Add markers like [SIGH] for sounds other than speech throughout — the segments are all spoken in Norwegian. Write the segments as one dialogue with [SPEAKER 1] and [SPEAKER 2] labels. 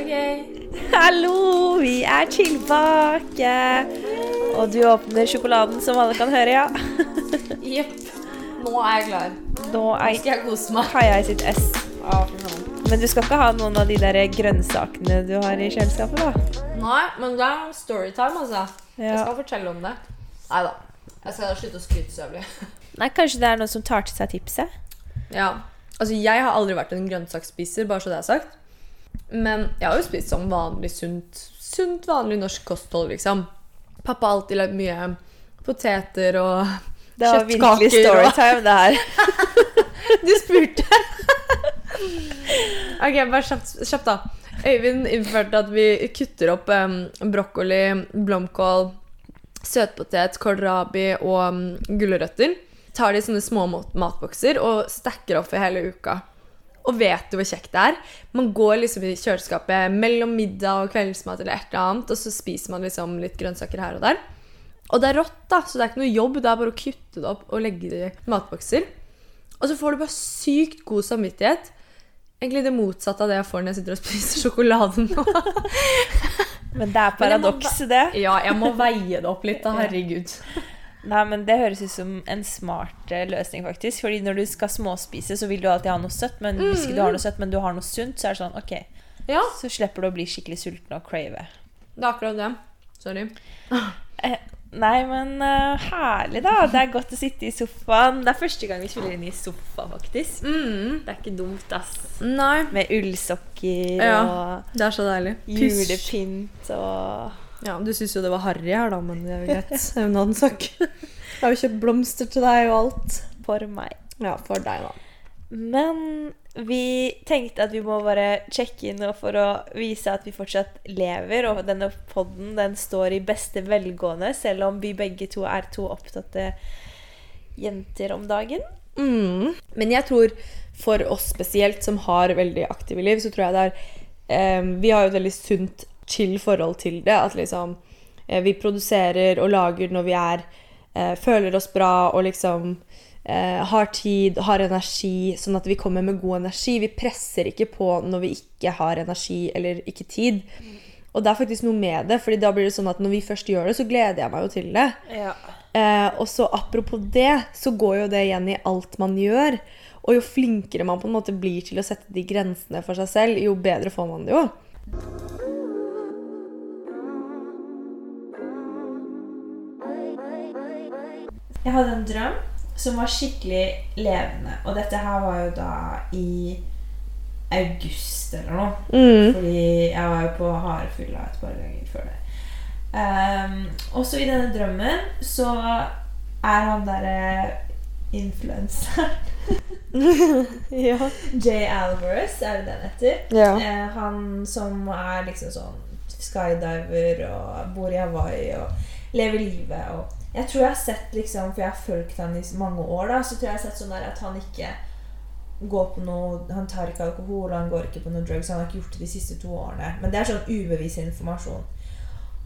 [SPEAKER 1] Ok.
[SPEAKER 2] Hallo, vi er tilbake. Og du åpner sjokoladen, som alle kan høre, ja. [LAUGHS]
[SPEAKER 1] Jepp. Nå er jeg klar.
[SPEAKER 2] Nå er
[SPEAKER 1] skal jeg kose meg.
[SPEAKER 2] Kaja i sitt ess. Men du skal ikke ha noen av de der grønnsakene du har i kjøleskapet, da?
[SPEAKER 1] Nei, men det er storytime, altså. Jeg skal fortelle om det. Nei da. Jeg skal slutte å skryte så jævlig. [LAUGHS]
[SPEAKER 2] Nei, kanskje det er noen som tar til seg tipset?
[SPEAKER 1] Ja. Altså, jeg har aldri vært en grønnsaksspiser, bare så det er sagt. Men jeg har jo spist sånn vanlig sunt, sunt vanlig norsk kosthold, liksom. Pappa har alltid lagd mye poteter og kjøttkaker.
[SPEAKER 2] Det var virkelig storytime, det her. [LAUGHS]
[SPEAKER 1] Du spurte. [LAUGHS] ok, bare kjapt, kjapt da. Øyvind innførte at vi kutter opp um, brokkoli, blomkål, søtpotet, kålrabi og um, gulrøtter. Tar de i sånne små matbokser og stacker opp for hele uka. Og vet du hvor kjekt det er? Man går liksom i kjøleskapet mellom middag og kveldsmat eller et eller annet, og så spiser man liksom litt grønnsaker her og der. Og det er rått, da, så det er ikke noe jobb. Det er bare å kutte det opp og legge det i matbokser. Og så får du bare sykt god samvittighet. Egentlig det motsatte av det jeg får når jeg sitter og spiser sjokolade nå. [LAUGHS]
[SPEAKER 2] Men det er paradokset, det.
[SPEAKER 1] ja, jeg må veie det opp litt, da. Herregud. [LAUGHS] [LAUGHS]
[SPEAKER 2] Nei, men Det høres ut som en smart eh, løsning, faktisk. Fordi når du skal småspise, så vil du alltid ha noe søtt. Men hvis ikke du har noe søtt, men du har noe sunt, så er det sånn OK.
[SPEAKER 1] Ja,
[SPEAKER 2] Så slipper du å bli skikkelig sulten og crave.
[SPEAKER 1] det er akkurat det. Sorry. [LAUGHS]
[SPEAKER 2] Eh, nei, men uh, herlig, da. Det er godt å sitte i sofaen. Det er første gang vi spiller inn i sofa, faktisk.
[SPEAKER 1] Mm.
[SPEAKER 2] Det er ikke dumt, ass.
[SPEAKER 1] Nei,
[SPEAKER 2] Med ullsokker
[SPEAKER 1] Ja.
[SPEAKER 2] og
[SPEAKER 1] det er så deilig.
[SPEAKER 2] julepynt og
[SPEAKER 1] Ja, Du syns jo det var harry her, da, men det er jo greit. Det er jo en annen sak. Jeg har jo kjøpt blomster til deg og alt.
[SPEAKER 2] for meg.
[SPEAKER 1] Ja, for deg, da.
[SPEAKER 2] Men vi tenkte at vi må bare sjekke inn for å vise at vi fortsatt lever. Og denne podden den står i beste velgående, selv om vi begge to er to opptatte jenter om dagen.
[SPEAKER 1] Mm. Men jeg tror for oss spesielt, som har veldig aktive liv, så tror jeg det er eh, Vi har jo et veldig sunt, chill forhold til det. At liksom eh, vi produserer og lager når vi er eh, Føler oss bra og liksom eh, har tid, har energi, sånn at vi kommer med god energi. Vi presser ikke på når vi ikke har energi eller ikke tid. Og det er faktisk noe med det, fordi da blir det sånn at når vi først gjør det, så gleder jeg meg jo til det.
[SPEAKER 2] Ja.
[SPEAKER 1] Eh, og så apropos det, så går jo det igjen i alt man gjør. Og jo flinkere man på en måte blir til å sette de grensene for seg selv, jo bedre får man det jo.
[SPEAKER 2] Jeg hadde en drøm som var skikkelig levende. Og dette her var jo da i august eller noe.
[SPEAKER 1] Mm.
[SPEAKER 2] Fordi jeg var jo på Harefylla et par ganger før det. Um, også i denne drømmen så er han derre influenseren [LAUGHS]
[SPEAKER 1] Ja.
[SPEAKER 2] Jay Alvarez, er det den heter?
[SPEAKER 1] Ja.
[SPEAKER 2] Eh, han som er liksom sånn skydiver og bor i Hawaii og lever livet og Jeg tror jeg har sett liksom For jeg har fulgt han i mange år, da, så tror jeg jeg har sett sånn der at han ikke går på noe Han tar ikke alkohol, han går ikke på noe drugs. Han har ikke gjort det de siste to årene. Men det er sånn ubevisst informasjon.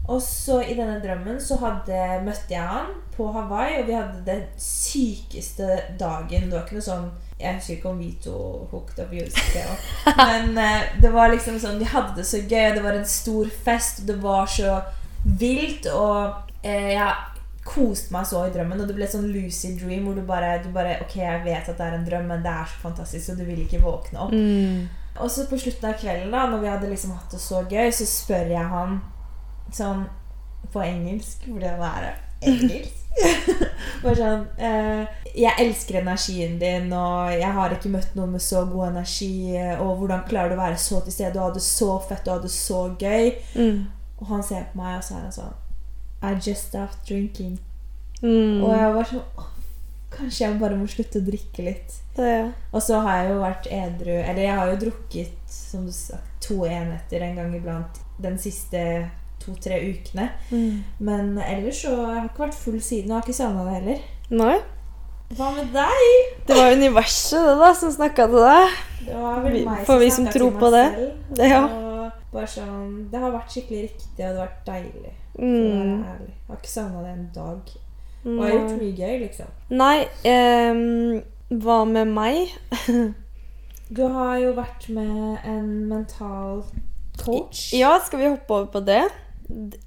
[SPEAKER 2] Og så i denne drømmen så hadde, møtte jeg han på Hawaii, og vi hadde den sykeste dagen. Det var ikke noe sånn Jeg husker ikke om vi to hooked up music, men eh, det var liksom sånn Vi hadde det så gøy, det var en stor fest, det var så vilt, og eh, jeg koste meg så i drømmen, og det ble sånn lucid dream hvor du bare, du bare Ok, jeg vet at det er en drøm, men det er så fantastisk, og du vil ikke våkne opp.
[SPEAKER 1] Mm.
[SPEAKER 2] Og så på slutten av kvelden, da når vi hadde liksom hatt det så gøy, så spør jeg han sånn på engelsk Fordi han er engelsk? [LAUGHS] Bare sånn eh, Jeg elsker energien din, og jeg har ikke møtt noen med så god energi. Og hvordan klarer du å være så til stede? Du hadde så fett, du hadde så gøy.
[SPEAKER 1] Mm.
[SPEAKER 2] Og han ser på meg, og så er han sånn I just stopped drinking.
[SPEAKER 1] Mm.
[SPEAKER 2] Og jeg var sånn «Åh, Kanskje jeg bare må slutte å drikke litt.
[SPEAKER 1] Ja.
[SPEAKER 2] Og så har jeg jo vært edru Eller jeg har jo drukket som du sa, to enheter en gang iblant den siste to-tre ukene.
[SPEAKER 1] Mm.
[SPEAKER 2] Men ellers så jeg har ikke vært full siden. Og jeg har ikke savna det heller.
[SPEAKER 1] Nei.
[SPEAKER 2] Hva med deg?
[SPEAKER 1] Det var universet det da som snakka til deg.
[SPEAKER 2] Det var vel meg
[SPEAKER 1] for vi som tror på det.
[SPEAKER 2] selv.
[SPEAKER 1] Ja.
[SPEAKER 2] Og bare sånn, det har vært skikkelig riktig, og det har vært deilig.
[SPEAKER 1] Mm.
[SPEAKER 2] Jeg har ikke savna det en dag. Og jeg har gjort mye gøy, liksom.
[SPEAKER 1] Nei, um, hva med meg?
[SPEAKER 2] Du har jo vært med en mental coach.
[SPEAKER 1] Ja, skal vi hoppe over på det? Det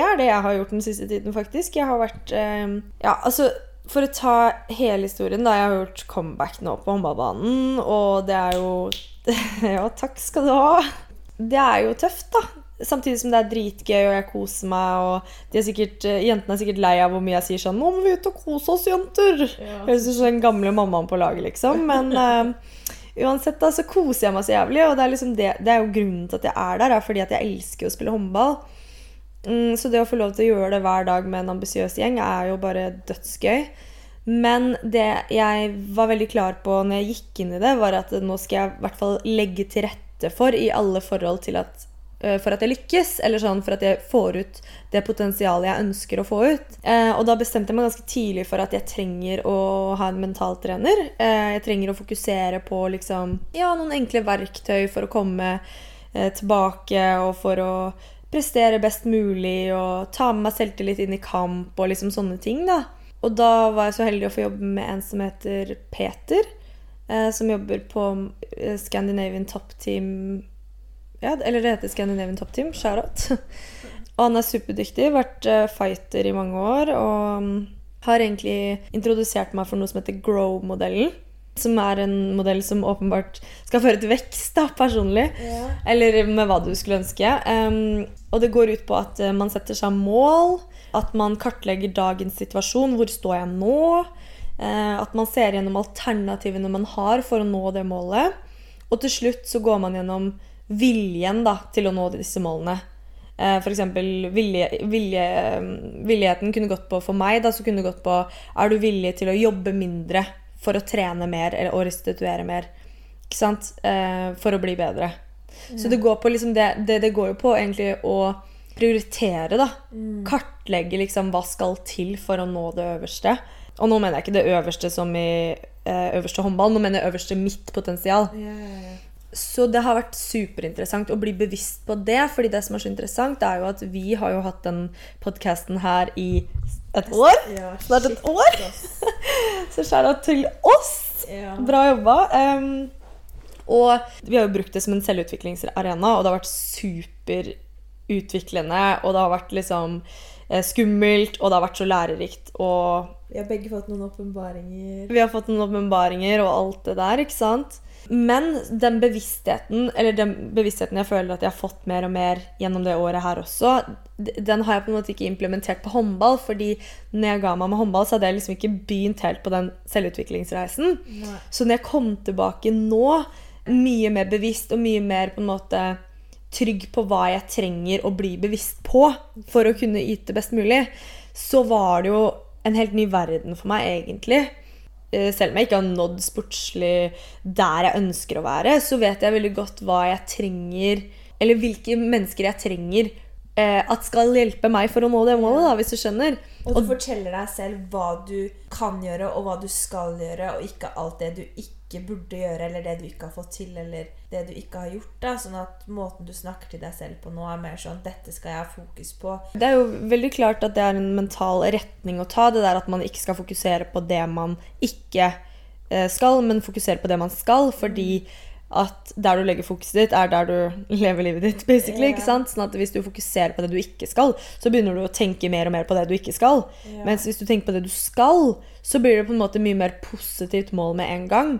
[SPEAKER 1] er det jeg har gjort den siste tiden, faktisk. Jeg har vært um, Ja, altså For å ta hele historien, da. Jeg har gjort comeback nå på håndballbanen, og det er jo [LAUGHS] Ja, takk skal du ha. Det er jo tøft, da. Samtidig som det er dritgøy, og jeg koser meg, og de er sikkert, eh, jentene er sikkert lei av hvor mye jeg sier sånn 'Nå må vi ut og kose oss, jenter'.
[SPEAKER 2] Ja.
[SPEAKER 1] Høres ut som den gamle mammaen på laget, liksom. Men uh, uansett, da, så koser jeg meg så jævlig. Og det er, liksom det, det er jo grunnen til at jeg er der, er fordi at jeg elsker å spille håndball. Mm, så det å få lov til å gjøre det hver dag med en ambisiøs gjeng er jo bare dødsgøy. Men det jeg var veldig klar på når jeg gikk inn i det, var at nå skal jeg i hvert fall legge til rette for i alle forhold til at for at jeg lykkes, eller sånn for at jeg får ut det potensialet jeg ønsker å få ut. Eh, og da bestemte jeg meg ganske tidlig for at jeg trenger å ha en mentaltrener. Eh, jeg trenger å fokusere på liksom, ja, noen enkle verktøy for å komme eh, tilbake og for å prestere best mulig og ta med meg selvtillit inn i kamp og liksom sånne ting. da. Og da var jeg så heldig å få jobbe med en som heter Peter, eh, som jobber på eh, Scandinavian Top Team ja, eller det heter Scandinavian Top Team. Shout-out. [LAUGHS] og han er superdyktig. Vært eh, fighter i mange år. Og mm, har egentlig introdusert meg for noe som heter Grow-modellen. Som er en modell som åpenbart skal føre til vekst, da, personlig.
[SPEAKER 2] Ja.
[SPEAKER 1] Eller med hva du skulle ønske. Um, og det går ut på at eh, man setter seg mål. At man kartlegger dagens situasjon. Hvor står jeg nå? Uh, at man ser gjennom alternativene man har for å nå det målet. Og til slutt så går man gjennom viljen da, til å nå disse målene. Eh, eksempel vilje, vilje, villigheten kunne gått på For meg da, så kunne det gått på Er du villig til å jobbe mindre for å trene mer eller, og restituere mer? Ikke sant? Eh, for å bli bedre. Så det går på liksom det, det, det går jo på egentlig å prioritere, da. Kartlegge liksom hva skal til for å nå det øverste. Og nå mener jeg ikke det øverste som i eh, øverste håndball, nå mener jeg øverste mitt potensial.
[SPEAKER 2] Ja, ja, ja.
[SPEAKER 1] Så det har vært superinteressant å bli bevisst på det. fordi det som er så interessant, er jo at vi har jo hatt den podkasten her i et år.
[SPEAKER 2] Ja,
[SPEAKER 1] Snart et år. [LAUGHS] Så skjæra til oss!
[SPEAKER 2] Ja.
[SPEAKER 1] Bra jobba. Um, og vi har jo brukt det som en selvutviklingsarena, og det har vært superutviklende. Og det har vært liksom eh, skummelt, og det har vært så lærerikt. Og
[SPEAKER 2] Vi har begge fått noen åpenbaringer.
[SPEAKER 1] vi har fått noen åpenbaringer og alt det der, ikke sant? Men den bevisstheten, eller den bevisstheten jeg føler at jeg har fått mer og mer gjennom det året her også, den har jeg på en måte ikke implementert på håndball. fordi når jeg ga meg med håndball, så hadde jeg liksom ikke begynt helt på den selvutviklingsreisen.
[SPEAKER 2] Nei.
[SPEAKER 1] Så når jeg kom tilbake nå, mye mer bevisst og mye mer på en måte trygg på hva jeg trenger å bli bevisst på for å kunne yte best mulig, så var det jo en helt ny verden for meg, egentlig. Eh, Selv om jeg ikke har nådd sportslig der jeg ønsker å være, så vet jeg veldig godt hva jeg trenger, eller hvilke mennesker jeg trenger eh, at skal hjelpe meg for å nå det målet, da, hvis du skjønner.
[SPEAKER 2] Og du forteller deg selv hva du kan gjøre, og hva du skal gjøre, og ikke alt det du ikke burde gjøre, eller det du ikke har fått til, eller det du ikke har gjort. da, Sånn at måten du snakker til deg selv på nå, er mer sånn 'Dette skal jeg ha fokus på'.
[SPEAKER 1] Det er jo veldig klart at det er en mental retning å ta. Det der at man ikke skal fokusere på det man ikke eh, skal, men fokusere på det man skal. Fordi at der du legger fokuset ditt, er der du [LAUGHS] lever livet ditt. basically,
[SPEAKER 2] yeah.
[SPEAKER 1] ikke sant? Sånn at Hvis du fokuserer på det du ikke skal, så begynner du å tenke mer og mer på det du ikke skal.
[SPEAKER 2] Yeah.
[SPEAKER 1] Mens hvis du tenker på det du skal, så blir det på en måte mye mer positivt mål med en gang.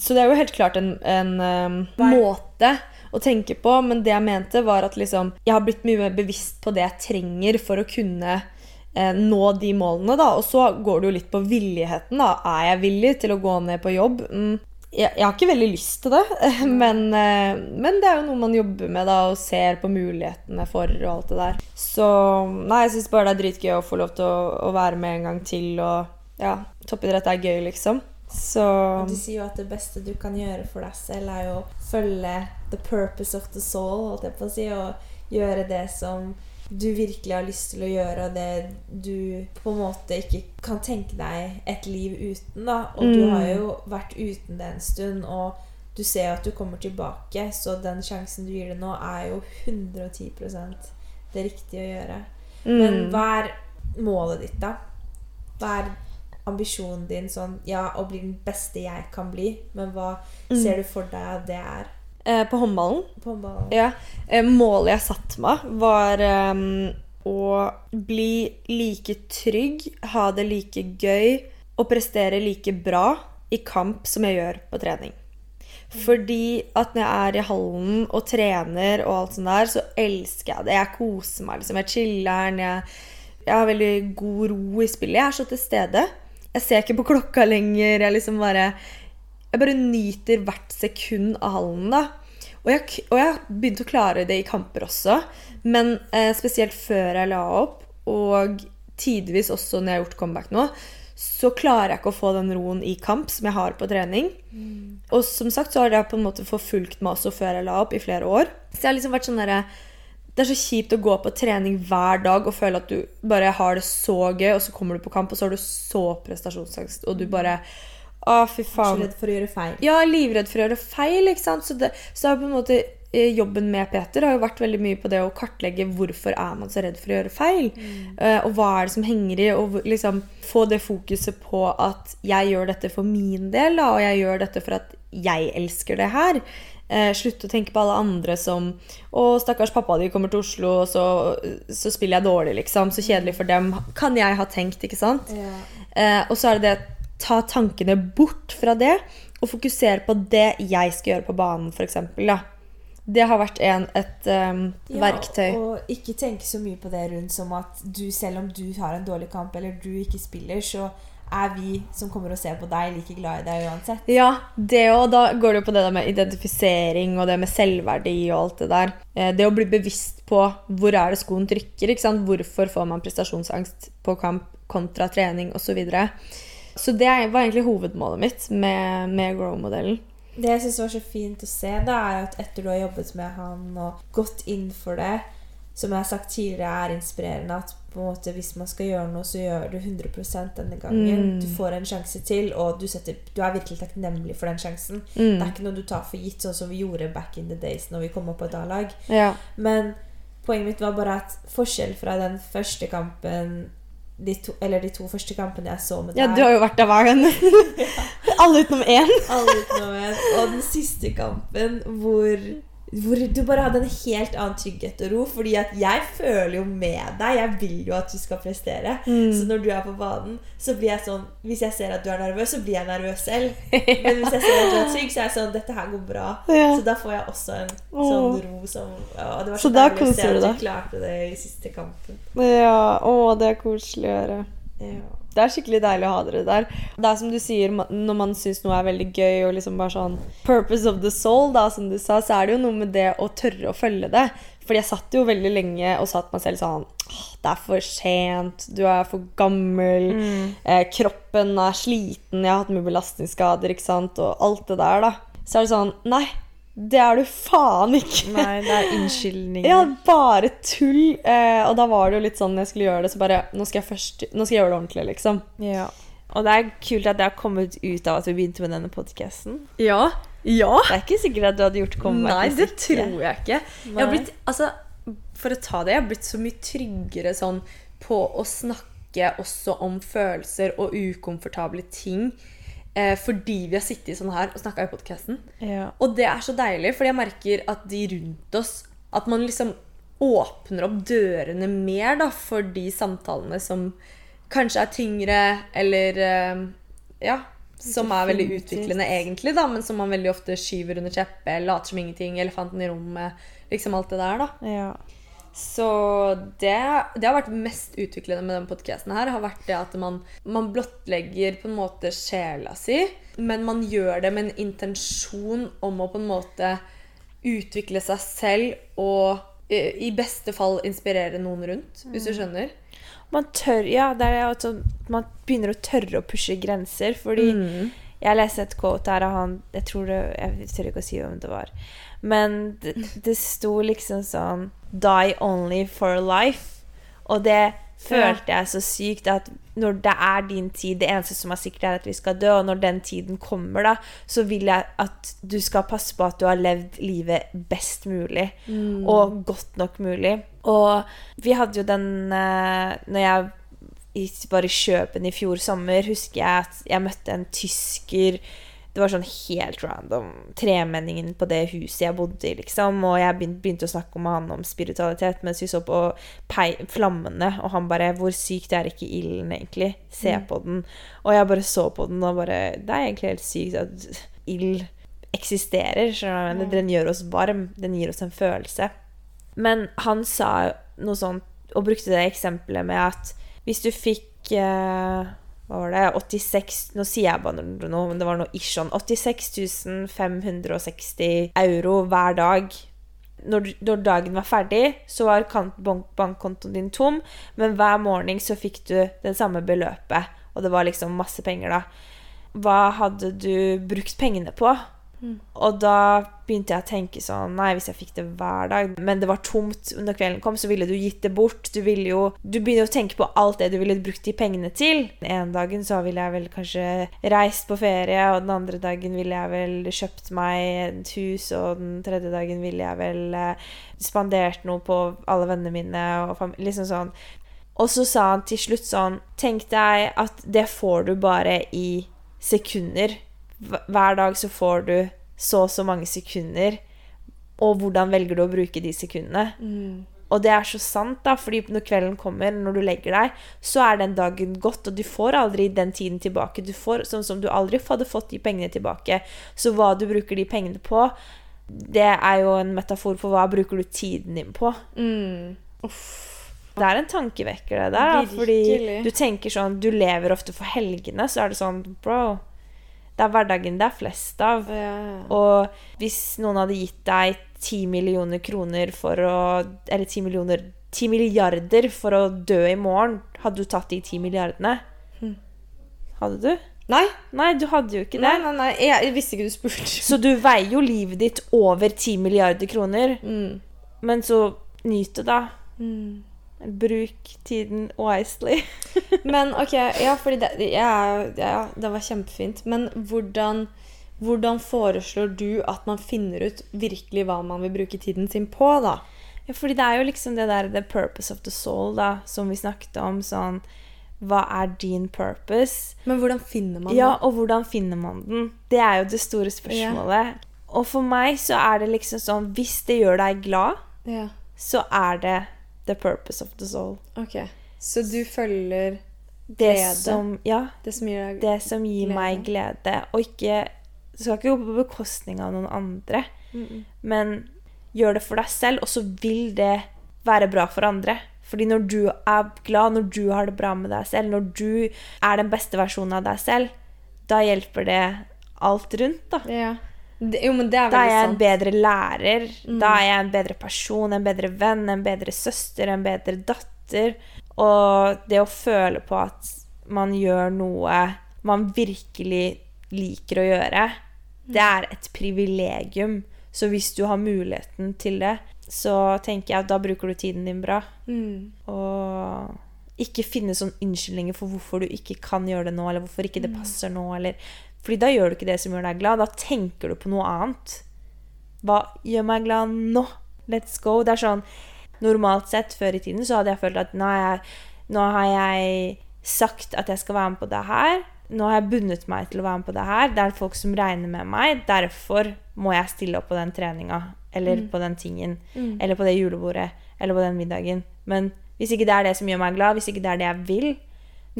[SPEAKER 1] Så det er jo helt klart en, en um, måte å tenke på, men det jeg mente, var at liksom, jeg har blitt mye mer bevisst på det jeg trenger for å kunne eh, nå de målene. da, Og så går det jo litt på villigheten. da, Er jeg villig til å gå ned på jobb? Mm, jeg, jeg har ikke veldig lyst til det, [LAUGHS] men, eh, men det er jo noe man jobber med da, og ser på mulighetene for og alt det der. Så nei, jeg syns bare det er dritgøy å få lov til å, å være med en gang til. Og ja, toppidrett er gøy, liksom. Så
[SPEAKER 2] Du sier jo at det beste du kan gjøre for deg selv, er jo å følge the purpose of the soul, holdt jeg på å si, og gjøre det som du virkelig har lyst til å gjøre, og det du på en måte ikke kan tenke deg et liv uten. da. Og du
[SPEAKER 1] Mm.
[SPEAKER 2] har jo vært uten det en stund, og du ser jo at du kommer tilbake, så den sjansen du gir det nå, er jo 110% det riktige å gjøre. Men
[SPEAKER 1] mm.
[SPEAKER 2] hva er målet ditt, da? Hva er ambisjonen din sånn Ja, å bli den beste jeg kan bli, men hva
[SPEAKER 1] Mm.
[SPEAKER 2] ser du for deg at det er?
[SPEAKER 1] Eh, på håndballen.
[SPEAKER 2] På håndballen.
[SPEAKER 1] Ja. Eh, målet jeg satte meg, var eh, å bli like trygg, ha det like gøy og prestere like bra i kamp som jeg gjør på trening. Fordi at når jeg er i hallen og trener og alt sånt der, så elsker jeg det. Jeg koser meg, liksom. Jeg chiller'n. Jeg, jeg har veldig god ro i spillet. Jeg er så til stede. Jeg ser ikke på klokka lenger. Jeg liksom bare Jeg bare nyter hvert sekund av hallen, da. Og jeg, og jeg har begynt å klare det i kamper også, men eh, spesielt før jeg la opp, og tidvis også når jeg har gjort comeback nå, så klarer jeg ikke å få den roen i kamp som jeg har på trening. Og som sagt så har det på en måte forfulgt meg også før jeg la opp, i flere år. Så jeg har liksom vært sånn derre Det er så kjipt å gå på trening hver dag og føle at du bare har det så gøy, og så kommer du på kamp, og så har du så prestasjonsangst, og du bare Å, fy
[SPEAKER 2] Så
[SPEAKER 1] faen.
[SPEAKER 2] redd for å gjøre feil.
[SPEAKER 1] Ja, livredd for å gjøre feil, ikke sant. Så, det, så på en måte eh, jobben med Peter har jo vært veldig mye på det å kartlegge hvorfor er man så redd for å gjøre feil. Eh, og hva er det som henger i, og liksom få det fokuset på at jeg gjør dette for min del, da, og jeg gjør dette for at jeg elsker det her. Eh, slutte å tenke på alle andre som Å, stakkars pappa de kommer til Oslo, og så, så spiller jeg dårlig, liksom. Så kjedelig for dem. Kan jeg ha tenkt, ikke sant?
[SPEAKER 2] Ja.
[SPEAKER 1] Eh, og så er det det ta tankene bort fra det, og fokusere på det jeg skal gjøre på banen, f.eks. Det har vært en, et um, verktøy.
[SPEAKER 2] Og ikke tenke så mye på det rundt som at du, selv om du har en dårlig kamp, eller du ikke spiller, så er vi som kommer og ser på deg, like glad i deg uansett.
[SPEAKER 1] Ja, det òg. Da går det jo på det der med identifisering og det med selvverdi og alt det der. Eh, Det å bli bevisst på hvor er det skoen trykker. Hvorfor får man prestasjonsangst på kamp kontra trening osv. Så, videre. Så det var egentlig hovedmålet mitt med, med Grow-modellen.
[SPEAKER 2] Det jeg syns var så fint å se, da, er at etter du har jobbet med han og gått inn for det, som jeg har sagt tidligere, er inspirerende at på en måte hvis man skal gjøre noe, så gjør du 100 denne gangen.
[SPEAKER 1] Mm.
[SPEAKER 2] Du får en sjanse til, og du, setter, du er virkelig takknemlig for den sjansen.
[SPEAKER 1] Mm.
[SPEAKER 2] Det er ikke noe du tar for gitt, sånn som vi gjorde back in the days når vi kom opp på et A-lag.
[SPEAKER 1] Ja.
[SPEAKER 2] Men poenget mitt var bare at forskjell fra den første kampen de to, Eller de to første kampene jeg så med deg.
[SPEAKER 1] ja, du har jo vært der hver gang. [LAUGHS] Alle utenom én.
[SPEAKER 2] alle utenom en. Og den siste kampen hvor, hvor du bare hadde en helt annen trygghet og ro. Fordi at jeg føler jo med deg. Jeg vil jo at du skal prestere.
[SPEAKER 1] Mm.
[SPEAKER 2] Så når du er på banen, så blir jeg sånn Hvis jeg ser at du er nervøs, så blir jeg nervøs selv. [LAUGHS] Men hvis jeg ser at du er trygg, så er jeg sånn Dette her går bra.
[SPEAKER 1] Ja.
[SPEAKER 2] Så da får jeg også en sånn ro som å, Det var så,
[SPEAKER 1] Så da koser du deg.
[SPEAKER 2] du klarte det i siste kampen.
[SPEAKER 1] Ja, å, det er koselig å gjøre.
[SPEAKER 2] Ja.
[SPEAKER 1] Det er skikkelig deilig å ha dere der. Det er som du sier, når man syns noe er veldig gøy og liksom bare sånn Purpose of the soul, da, som du sa, så er det jo noe med det å tørre å følge det. Fordi jeg satt jo veldig lenge og sa til meg selv sånn Det er for sent, du er for gammel, eh, kroppen er sliten, jeg har hatt mye belastningsskader, ikke sant, og alt det der, da. Så er det sånn Nei, det er du faen ikke.
[SPEAKER 2] Nei, det er unnskyldninger. [LAUGHS]
[SPEAKER 1] Ja, bare tull. Eh, og da var det jo litt sånn jeg skulle gjøre det, så bare Nå skal jeg først Nå skal jeg gjøre det ordentlig, liksom.
[SPEAKER 2] Ja. Og det er kult at det har kommet ut av at vi begynte med denne podkasten.
[SPEAKER 1] Ja. Ja.
[SPEAKER 2] Det er ikke sikkert at du hadde gjort comeback.
[SPEAKER 1] Nei, det tror jeg ikke. Jeg har blitt, altså, for å ta det, jeg har blitt så mye tryggere sånn på å snakke også om følelser og ukomfortable ting. Eh, fordi vi har sittet sånn her og snakka i podkasten.
[SPEAKER 2] Ja.
[SPEAKER 1] Og det er så deilig, fordi jeg merker at de rundt oss At man liksom åpner opp dørene mer da, for de samtalene som kanskje er tyngre, eller eh, Ja. Som er veldig utviklende, egentlig, da, men som man veldig ofte skyver under teppet. Later som ingenting. Elefanten i rommet. Liksom alt det der, da.
[SPEAKER 2] ja.
[SPEAKER 1] Så det, det har vært mest utviklende med denne podkasten har vært det at man, man blottlegger på en måte sjela si, men man gjør det med en intensjon om å på en måte utvikle seg selv og eh, i beste fall inspirere noen rundt, hvis du skjønner.
[SPEAKER 2] Man tør Ja, det er sånn Man begynner å tørre å pushe grenser, fordi
[SPEAKER 1] Mm.
[SPEAKER 2] Jeg leste et quote her av han Jeg tror det Jeg tør ikke å si hvem det var. Men det, det sto liksom sånn Die only for life. Og det følte jeg så sykt at når det er din tid Det eneste som er sikkert, er at vi skal dø. Og når den tiden kommer, da, så vil jeg at du skal passe på at du har levd livet best mulig. Og godt nok mulig. Og vi hadde jo den eh, Når jeg var i Kjøpen i fjor sommer, husker jeg at jeg møtte en tysker Det var sånn helt random. Tremenningen på det huset jeg bodde i, liksom. Og jeg begynte å snakke med han om spiritualitet mens vi så på flammene, og han bare 'Hvor sykt er ikke ilden, egentlig? Se mm. på den.' Og jeg bare så på den og bare Det er egentlig helt sykt at ild eksisterer. Mm. Den gjør oss varm. Den gir oss en følelse. Men han sa noe sånt, og brukte det eksempelet med at hvis du fikk eh, hva var det, 86 Nå sier jeg bare noe, men det var noe ish sånn. 86 560 euro hver dag. Når, når, dagen var ferdig, så var bankkontoen din tom, men hver morgen så fikk du det samme beløpet. Og det var liksom masse penger, da. Hva hadde du brukt pengene på? Mm. Og da begynte jeg å tenke sånn Nei, hvis jeg fikk det hver dag Men det var tomt når kvelden kom, så ville du gitt det bort. Du ville jo Du begynner å tenke på alt det du ville brukt de pengene til. En dagen så ville jeg vel kanskje reist på ferie, og den andre dagen ville jeg vel kjøpt meg et hus, og den tredje dagen ville jeg vel eh, spandert noe på alle vennene mine og. Liksom sånn. Og så sa han til slutt sånn Tenk deg at det får du bare i sekunder hver dag så får du så og så mange sekunder, og hvordan velger du å bruke de sekundene? Mm. Og det er så sant, da, fordi når kvelden kommer, når du legger deg, så er den dagen gått, og du får aldri den tiden tilbake. Du får sånn som du aldri hadde fått de pengene tilbake. Så hva du bruker de pengene på, det er jo en metafor for hva bruker du tiden din på. Mm. Det er en tankevekker, det der. Da, fordi du tenker sånn Du lever ofte for helgene, så er det sånn Bro, det er hverdagen det er flest av. Ja. Og hvis noen hadde gitt deg ti millioner kroner for å Eller ti millioner Ti milliarder for å dø i morgen, hadde du tatt de ti milliardene? Hm. Hadde du?
[SPEAKER 1] Nei.
[SPEAKER 2] Nei, du hadde jo ikke det.
[SPEAKER 1] Nei, nei, nei. Jeg visste ikke du spurte.
[SPEAKER 2] Så du veier jo livet ditt over ti milliarder kroner. Mm. Men så nyt det, da. Mm. Bruk tiden wisely. [LAUGHS]
[SPEAKER 1] Men OK, ja, fordi det, ja, ja, det var kjempefint. Men hvordan, hvordan, foreslår du at man finner ut virkelig hva man vil bruke tiden sin på, da?
[SPEAKER 2] Ja, fordi det er jo liksom det der the purpose of the soul, da, som vi snakket om. Sånn Hva er din purpose?
[SPEAKER 1] Men hvordan finner man den?
[SPEAKER 2] Ja, og hvordan finner man den? Det er jo det store spørsmålet. Ja. Og for meg så er det liksom sånn Hvis det gjør deg glad, ja. så er det the purpose of the soul.
[SPEAKER 1] Ok, Så du følger
[SPEAKER 2] glede? Det som, ja.
[SPEAKER 1] Det som gir,
[SPEAKER 2] det som gir glede. meg glede. Og ikke Det skal ikke gå på bekostning av noen andre. Mm -mm. Men gjør det for deg selv, og så vil det være bra for andre. Fordi når du er glad, når du har det bra med deg selv, når du er den beste versjonen av deg selv, da hjelper det alt rundt, da.
[SPEAKER 1] Ja. Jo, men det er
[SPEAKER 2] da er jeg en bedre lærer. Mm. Da er jeg en bedre person, en bedre venn, en bedre søster, en bedre datter. Og det å føle på at man gjør noe man virkelig liker å gjøre, det mm. er et privilegium. Så hvis du har muligheten til det, så tenker jeg at da bruker du tiden din bra. Mm. Og ikke finne sånne unnskyldninger for hvorfor du ikke kan gjøre det nå, eller hvorfor ikke det mm. passer nå, eller fordi da gjør du ikke det som gjør deg glad. Da tenker du på noe annet. Hva gjør meg glad nå? Let's go. Det er sånn Normalt sett før i tiden så hadde jeg følt at nå har jeg, nå har jeg sagt at jeg skal være med på det her. Nå har jeg bundet meg til å være med på det her. Det er folk som regner med meg. Derfor må jeg stille opp på den treninga. Eller mm. på den tingen. Mm. Eller på det julebordet. Eller på den middagen. Men hvis ikke det er det som gjør meg glad, hvis ikke det er det jeg vil,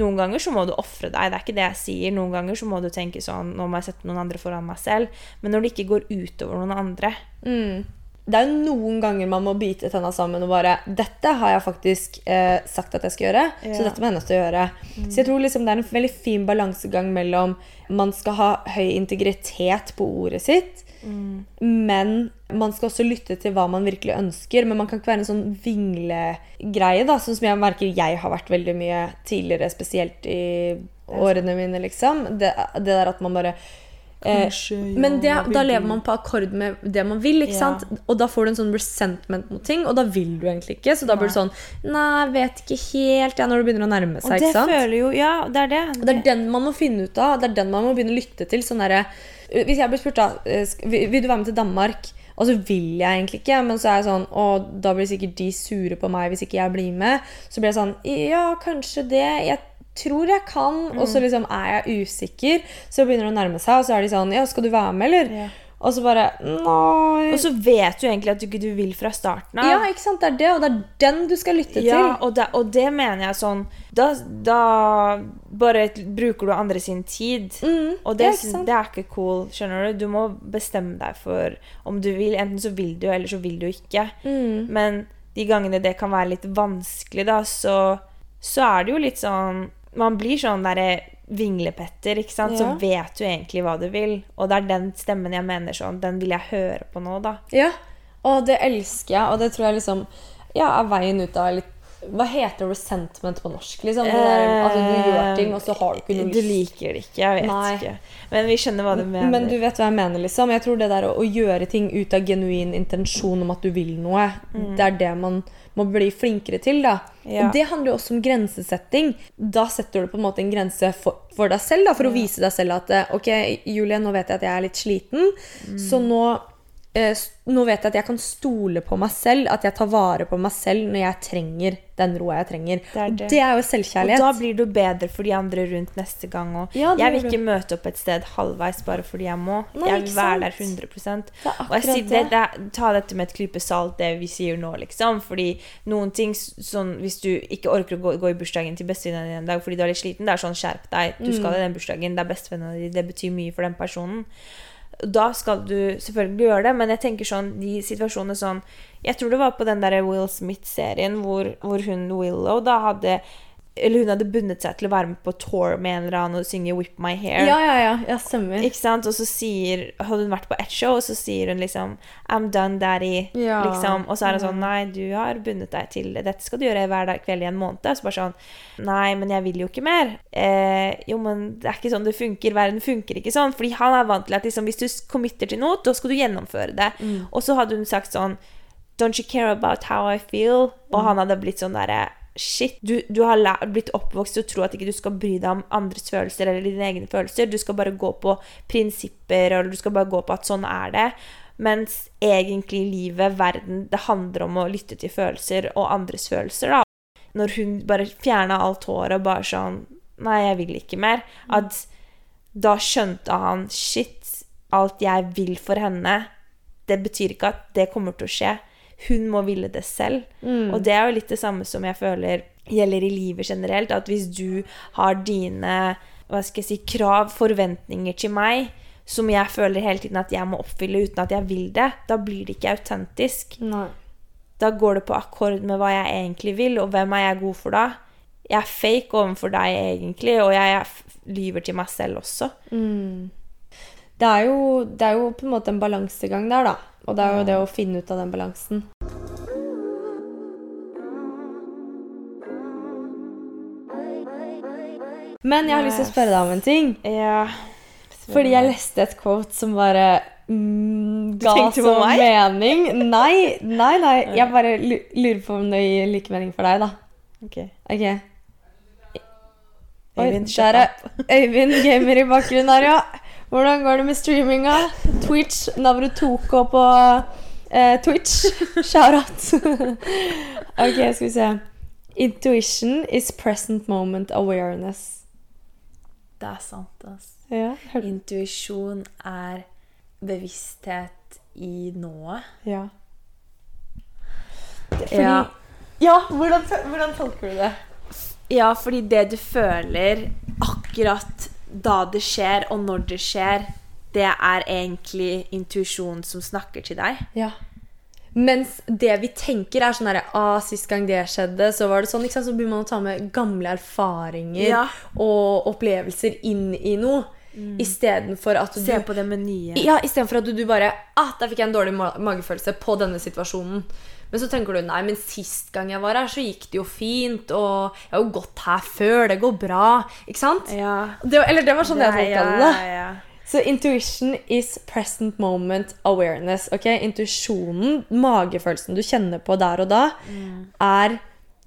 [SPEAKER 2] noen ganger så må du ofre deg. Det er ikke det jeg sier. Noen ganger så må du tenke sånn Nå må jeg sette noen andre foran meg selv. Men når det ikke går utover noen andre
[SPEAKER 1] mm. Det er jo noen ganger man må bite tenna sammen og bare 'Dette har jeg faktisk eh, sagt at jeg skal gjøre, ja. så dette må jeg nødt til å gjøre'. Mm. Så jeg tror liksom det er en veldig fin balansegang mellom man skal ha høy integritet på ordet sitt, mm. men man skal også lytte til hva man virkelig ønsker, men man kan ikke være en sånn vinglegreie, da, sånn som jeg merker jeg har vært veldig mye tidligere, spesielt i årene mine, liksom. Det, det der at man bare eh, Kanskje, ja, men det, da lever man på akkord med det man vil, sant? Og da får du en sånn resentment mot ting, og da vil du egentlig ikke. Så da blir du sånn Nei, vet ikke helt, ja, når det begynner å nærme seg.
[SPEAKER 2] Og det føler jo Ja, det er det.
[SPEAKER 1] Og det er den man må finne ut av. Det er den man må begynne å lytte til. Sånn derre Hvis jeg blir spurt, da eh, Vil du være med til Danmark? Og så vil jeg egentlig ikke, men så er jeg sånn Og da blir sikkert de sure på meg hvis ikke jeg blir med. Så blir jeg sånn Ja, kanskje det. Jeg tror jeg kan, og
[SPEAKER 2] Mm.
[SPEAKER 1] så liksom er jeg usikker. Så begynner det å nærme seg, og så er de sånn Ja, skal du være med, eller?
[SPEAKER 2] Ja.
[SPEAKER 1] Og så bare Nei.
[SPEAKER 2] Og så vet du egentlig at du ikke du vil fra starten av.
[SPEAKER 1] ja, ikke sant? Det er det, og det er den du skal lytte
[SPEAKER 2] Ja,
[SPEAKER 1] til.
[SPEAKER 2] og det, og det mener jeg sånn Da, da bare bruker du andre sin tid.
[SPEAKER 1] Mm,
[SPEAKER 2] Og det, det,
[SPEAKER 1] er
[SPEAKER 2] det er ikke cool. Skjønner du? Du må bestemme deg for om du vil. Enten så vil du, eller så vil du ikke.
[SPEAKER 1] Mm.
[SPEAKER 2] Men de gangene det kan være litt vanskelig, da, så, så er det jo litt sånn Man blir sånn derre vinglepetter, ikke sant. Så vet du egentlig hva du vil. Og det er den stemmen jeg mener sånn Den vil jeg høre på nå, da.
[SPEAKER 1] Ja, og det elsker jeg, og det tror jeg liksom ja, er veien ut av litt Hva heter resentment på norsk? Liksom? Der, altså, du gjør ting, og så har du ikke noe
[SPEAKER 2] lyst. Du liker det ikke, jeg vet
[SPEAKER 1] Nei.
[SPEAKER 2] ikke. Men vi skjønner hva du mener.
[SPEAKER 1] Men du vet hva jeg mener, liksom. Jeg tror det der å, å gjøre ting ut av genuin intensjon om at du vil noe, det er det man må bli flinkere til, da.
[SPEAKER 2] Mm. Ja.
[SPEAKER 1] Og det handler jo også om grensesetting. Da setter du på en måte en grense for, for deg selv, da, for å vise deg selv at eh, OK, Julie, nå vet jeg at jeg er litt sliten,
[SPEAKER 2] Mm.
[SPEAKER 1] så nå eh, nå vet jeg at jeg kan stole på meg selv, at jeg tar vare på meg selv når jeg trenger den roa jeg trenger.
[SPEAKER 2] Det er
[SPEAKER 1] Og
[SPEAKER 2] det.
[SPEAKER 1] det er jo
[SPEAKER 2] Og
[SPEAKER 1] selvkjærlighet.
[SPEAKER 2] da blir du bedre for de andre rundt neste gang òg.
[SPEAKER 1] Ja,
[SPEAKER 2] jeg vil
[SPEAKER 1] ikke
[SPEAKER 2] ikke møte opp et sted halvveis bare fordi jeg må.
[SPEAKER 1] Nei,
[SPEAKER 2] jeg vil være der 100
[SPEAKER 1] Det
[SPEAKER 2] Og jeg sier, det, det, Ta dette med et klype salt, det vi sier nå, liksom. Fordi noen ting sånn Hvis du ikke orker å gå, gå i bursdagen til bestevenninna di en dag fordi du er litt sliten, det er sånn skjerp deg. Du skal
[SPEAKER 1] Mm.
[SPEAKER 2] i den bursdagen, det er bestevenninna di, det betyr mye for den personen. Da skal du selvfølgelig gjøre det, men jeg tenker sånn de situasjonene sånn Jeg tror det var på den der Will Smith-serien hvor, hvor hun Willow da hadde Eller hun hadde bundet seg til å være med på tour med en eller annen og synge 'Whip My Hair'.
[SPEAKER 1] Ja, ja, ja. ja stemmer.
[SPEAKER 2] Ikke sant? Og så sier Hadde hun vært på ett show, og så sier hun liksom 'I'm done, daddy'.
[SPEAKER 1] Ja.
[SPEAKER 2] Liksom. Og så er hun sånn 'Nei, du har bundet deg til det. Dette skal du gjøre hver dag, kveld i en måned.' Så bare sånn 'Nei, men jeg vil jo ikke mer'. Eh, jo, men det er ikke sånn det funker. Verden funker ikke sånn. Fordi han er vant til at liksom, hvis du committer til noe, da skal du gjennomføre det. Og så hadde hun sagt sånn 'Don't you care about how I feel?' Og han hadde blitt sånn derre Shit, du, du har blitt oppvokst til å tro at ikke du skal bry deg om andres følelser eller dine egne følelser. Du skal bare gå på prinsipper, eller du skal bare gå på at sånn er det. Mens egentlig livet, verden, det handler om å lytte til følelser og andres følelser, da. Når hun bare fjerna alt håret og bare sånn Nei, jeg vil ikke mer. At da skjønte han Shit, alt jeg vil for henne, det betyr ikke at det kommer til å skje. Hun må ville det selv. Og det er jo litt det samme som jeg føler gjelder i livet generelt. At hvis du har dine hva skal jeg si, krav, forventninger til meg, som jeg føler hele tiden at jeg må oppfylle uten at jeg vil det, da blir det ikke autentisk.
[SPEAKER 1] Nei.
[SPEAKER 2] Da går det på akkord med hva jeg egentlig vil, og hvem er jeg god for da? Jeg er fake overfor deg egentlig, og jeg er lyver til meg selv også.
[SPEAKER 1] Det er, jo, det er jo på en måte en balansegang der, da. Og det er jo det å finne ut av den balansen. Men jeg har lyst til å spørre deg om en ting.
[SPEAKER 2] Ja.
[SPEAKER 1] Fordi jeg leste et quote som bare mm, ga så mening. Nei, nei, nei. [LAUGHS] Jeg bare lurer på om det gir like mening for deg, da.
[SPEAKER 2] Ok.
[SPEAKER 1] okay. Oi, der er [LAUGHS] Øyvind gamer i bakgrunnen her, ja. Hvordan går det med streaminga? Twitch, Navrutoko på eh, Twitch. [LAUGHS] Shout-out. ok, skal vi se. Intuition is present moment awareness.
[SPEAKER 2] Det er sant, altså.
[SPEAKER 1] Ja,
[SPEAKER 2] Intuisjon er bevissthet i nået.
[SPEAKER 1] ja. Fordi,
[SPEAKER 2] Ja.
[SPEAKER 1] ja, hvordan, hvordan tolker du det?
[SPEAKER 2] Ja, fordi det du føler akkurat da det skjer, og når det skjer, det er egentlig intuisjonen som snakker til deg.
[SPEAKER 1] Ja. Mens det vi tenker, er sånn herre ah, Sist gang det skjedde, så var det sånn. Ikke sant? Så begynner man å ta med gamle erfaringer
[SPEAKER 2] Ja.
[SPEAKER 1] og opplevelser inn i noe.
[SPEAKER 2] Mm.
[SPEAKER 1] Istedenfor at du
[SPEAKER 2] Se på det med nye.
[SPEAKER 1] Ja, istedenfor at du, du bare ah, Der fikk jeg en dårlig ma magefølelse på denne situasjonen. Men så tenker du nei, men sist gang jeg var her, så gikk det jo fint. Og jeg har jo gått her før. Det går bra. Ikke sant?
[SPEAKER 2] Ja.
[SPEAKER 1] Det, eller det var sånn det, jeg
[SPEAKER 2] ja,
[SPEAKER 1] tolka det.
[SPEAKER 2] ja, ja.
[SPEAKER 1] Så intuition is present moment awareness. ok? Intuisjonen, magefølelsen du kjenner på der og da,
[SPEAKER 2] Mm.
[SPEAKER 1] er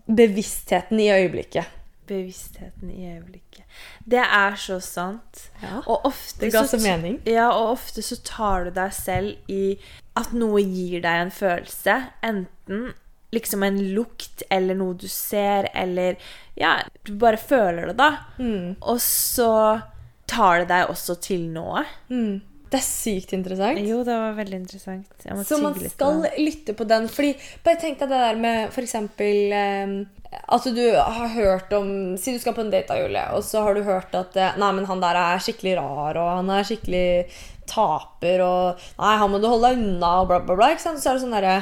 [SPEAKER 1] bevisstheten i øyeblikket.
[SPEAKER 2] Bevisstheten i øyeblikket. Det er så sant.
[SPEAKER 1] Ja.
[SPEAKER 2] Og ofte
[SPEAKER 1] Det ga
[SPEAKER 2] så
[SPEAKER 1] så mening.
[SPEAKER 2] Ja, og ofte så tar du deg selv i at noe gir deg en følelse. Enten liksom en lukt eller noe du ser, eller Ja, du bare føler det, da.
[SPEAKER 1] Mm.
[SPEAKER 2] Og så tar det deg også til noe.
[SPEAKER 1] Mm. Det er sykt interessant.
[SPEAKER 2] Jo, det var veldig interessant.
[SPEAKER 1] Så man skal
[SPEAKER 2] på
[SPEAKER 1] lytte på den. Fordi, bare tenk deg det der med f.eks. Eh, at du har hørt om Si du skal på en date, da, Julie, og så har du hørt at eh, Nei, men han der er skikkelig rar, og han er skikkelig taper, og Nei, han må du holde deg unna, og bla, bla, bla. Så er det sånn derre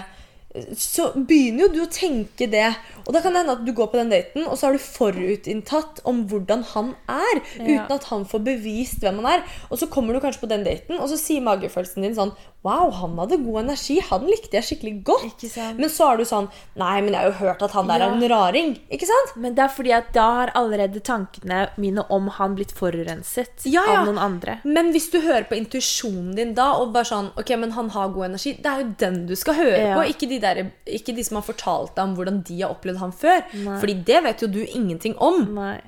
[SPEAKER 1] så begynner jo du å tenke det. Og da kan det hende at du går på den daten, og så har du forutinntatt om hvordan han er.
[SPEAKER 2] Ja.
[SPEAKER 1] Uten at han får bevist hvem han er. Og så kommer du kanskje på den daten, og så sier magefølelsen din sånn Wow, han hadde god energi. Han likte jeg skikkelig godt. Men så er du sånn Nei, men jeg har jo hørt at han der
[SPEAKER 2] Ja.
[SPEAKER 1] er en raring. Ikke sant?
[SPEAKER 2] Men det er fordi at da har allerede tankene mine om han blitt forurenset
[SPEAKER 1] Ja,
[SPEAKER 2] av noen andre.
[SPEAKER 1] Men hvis du hører på intuisjonen din da, og bare sånn Ok, men han har god energi. Det er jo den du skal høre på, ikke de, der, ikke de som har fortalt deg om hvordan de har opplevd ham før.
[SPEAKER 2] Nei.
[SPEAKER 1] Fordi det vet jo du ingenting om.
[SPEAKER 2] Nei.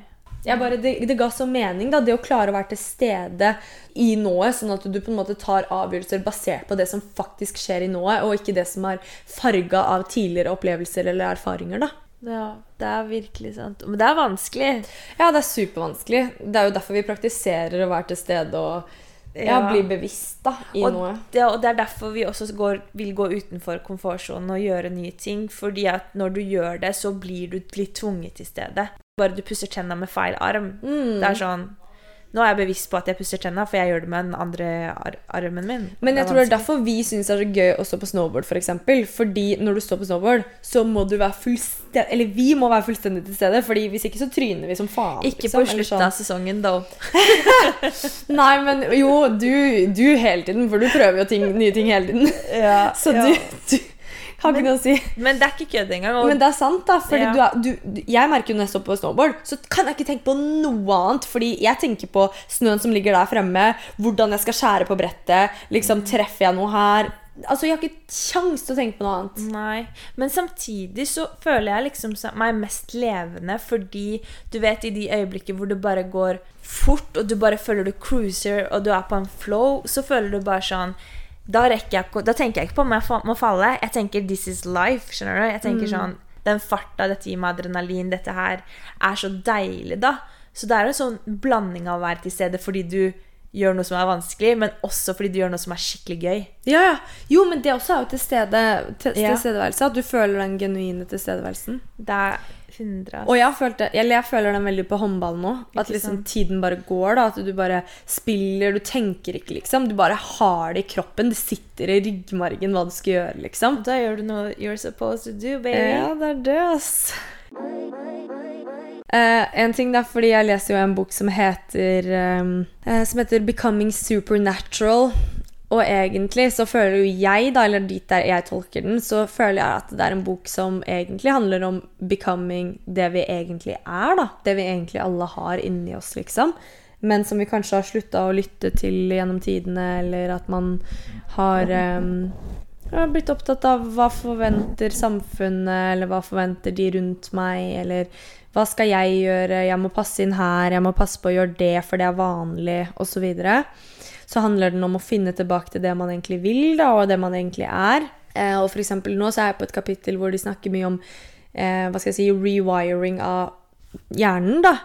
[SPEAKER 1] Jeg bare, det, det ga så mening, da, det å klare å være til stede i nået, sånn at du på en måte tar avgjørelser basert på det som faktisk skjer i nået, og ikke det som er farga av tidligere opplevelser eller erfaringer. da.
[SPEAKER 2] Ja, det er virkelig sant. Men det er vanskelig.
[SPEAKER 1] Ja, det er supervanskelig. Det er jo derfor vi praktiserer å være til stede og ja, bli bevisst da, i
[SPEAKER 2] Og
[SPEAKER 1] noe.
[SPEAKER 2] det, og det er derfor vi også går, vil gå utenfor komfortsonen og gjøre nye ting. Fordi at når du gjør det, så blir du litt tvunget til stedet. Bare du pusser tenna med feil arm.
[SPEAKER 1] Mm.
[SPEAKER 2] Det er sånn Nå er jeg bevisst på at jeg pusser tenna, for jeg gjør det med den andre ar armen min.
[SPEAKER 1] Men jeg tror det er derfor vi syns det er så gøy å stå på snowboard. For eksempel. Fordi når du står på snowboard, så må du være fullstendig Eller vi må være fullstendig til stede, Fordi hvis ikke så tryner vi som faen.
[SPEAKER 2] Ikke
[SPEAKER 1] liksom,
[SPEAKER 2] på slutten sånn. av sesongen, da. [LAUGHS]
[SPEAKER 1] Nei, men jo, du, du hele tiden, for du prøver jo ting, nye ting hele tiden. [LAUGHS] Så
[SPEAKER 2] ja.
[SPEAKER 1] du, du har ikke noe å si.
[SPEAKER 2] Men det er ikke kødd engang. Og
[SPEAKER 1] Men det er sant, da. Fordi
[SPEAKER 2] Ja.
[SPEAKER 1] du er, du, du- jeg merker jo når jeg står på snowboard, så kan jeg ikke tenke på noe annet. Fordi jeg tenker på snøen som ligger der fremme, hvordan jeg skal skjære på brettet. Liksom, Treffer jeg noe her? Altså, Jeg har ikke kjangs til å tenke på noe annet.
[SPEAKER 2] Nei, men samtidig så føler jeg liksom meg mest levende fordi du vet i de øyeblikker hvor det bare går fort, og du bare føler du cruiser, og du er på en flow, så føler du bare sånn da, jeg, da tenker jeg ikke på om jeg må falle. Jeg tenker 'this is life'. skjønner du? Jeg tenker sånn, Den farta, dette gir meg adrenalin, dette her er så deilig, da. Så det er en sånn blanding av å være til stede fordi du gjør noe som er vanskelig, men også fordi du gjør noe som er skikkelig gøy.
[SPEAKER 1] Ja, ja. Jo, men det også er jo til stede, til,
[SPEAKER 2] Ja.
[SPEAKER 1] tilstedeværelse. At du føler den genuine tilstedeværelsen.
[SPEAKER 2] Det er 100 ass.
[SPEAKER 1] Og jeg, følte, jeg, jeg føler den veldig på håndball nå. At liksom tiden bare går. da At du bare spiller, du tenker ikke, liksom. Du bare har det i kroppen. Det sitter i ryggmargen hva du skal gjøre, liksom.
[SPEAKER 2] Da gjør du noe you're supposed to do, baby.
[SPEAKER 1] Ja, det er det, ass. Uh, en ting da, fordi jeg leser jo en bok som heter um, uh, Som heter 'Becoming Supernatural'. Og egentlig så føler jo jeg, da, eller dit der jeg tolker den, så føler jeg at det er en bok som egentlig handler om becoming det vi egentlig er, da. Det vi egentlig alle har inni oss, liksom. Men som vi kanskje har slutta å lytte til gjennom tidene, eller at man har um, blitt opptatt av hva forventer samfunnet, eller hva forventer de rundt meg, eller hva skal jeg gjøre, jeg må passe inn her, jeg må passe på å gjøre det, for det er vanlig, osv. Så, videre. Så handler den om å finne tilbake til det man egentlig vil, da, og det man egentlig er. Eh, og for eksempel nå så er jeg på et kapittel hvor de snakker mye om eh, hva skal jeg si, rewiring av hjernen, da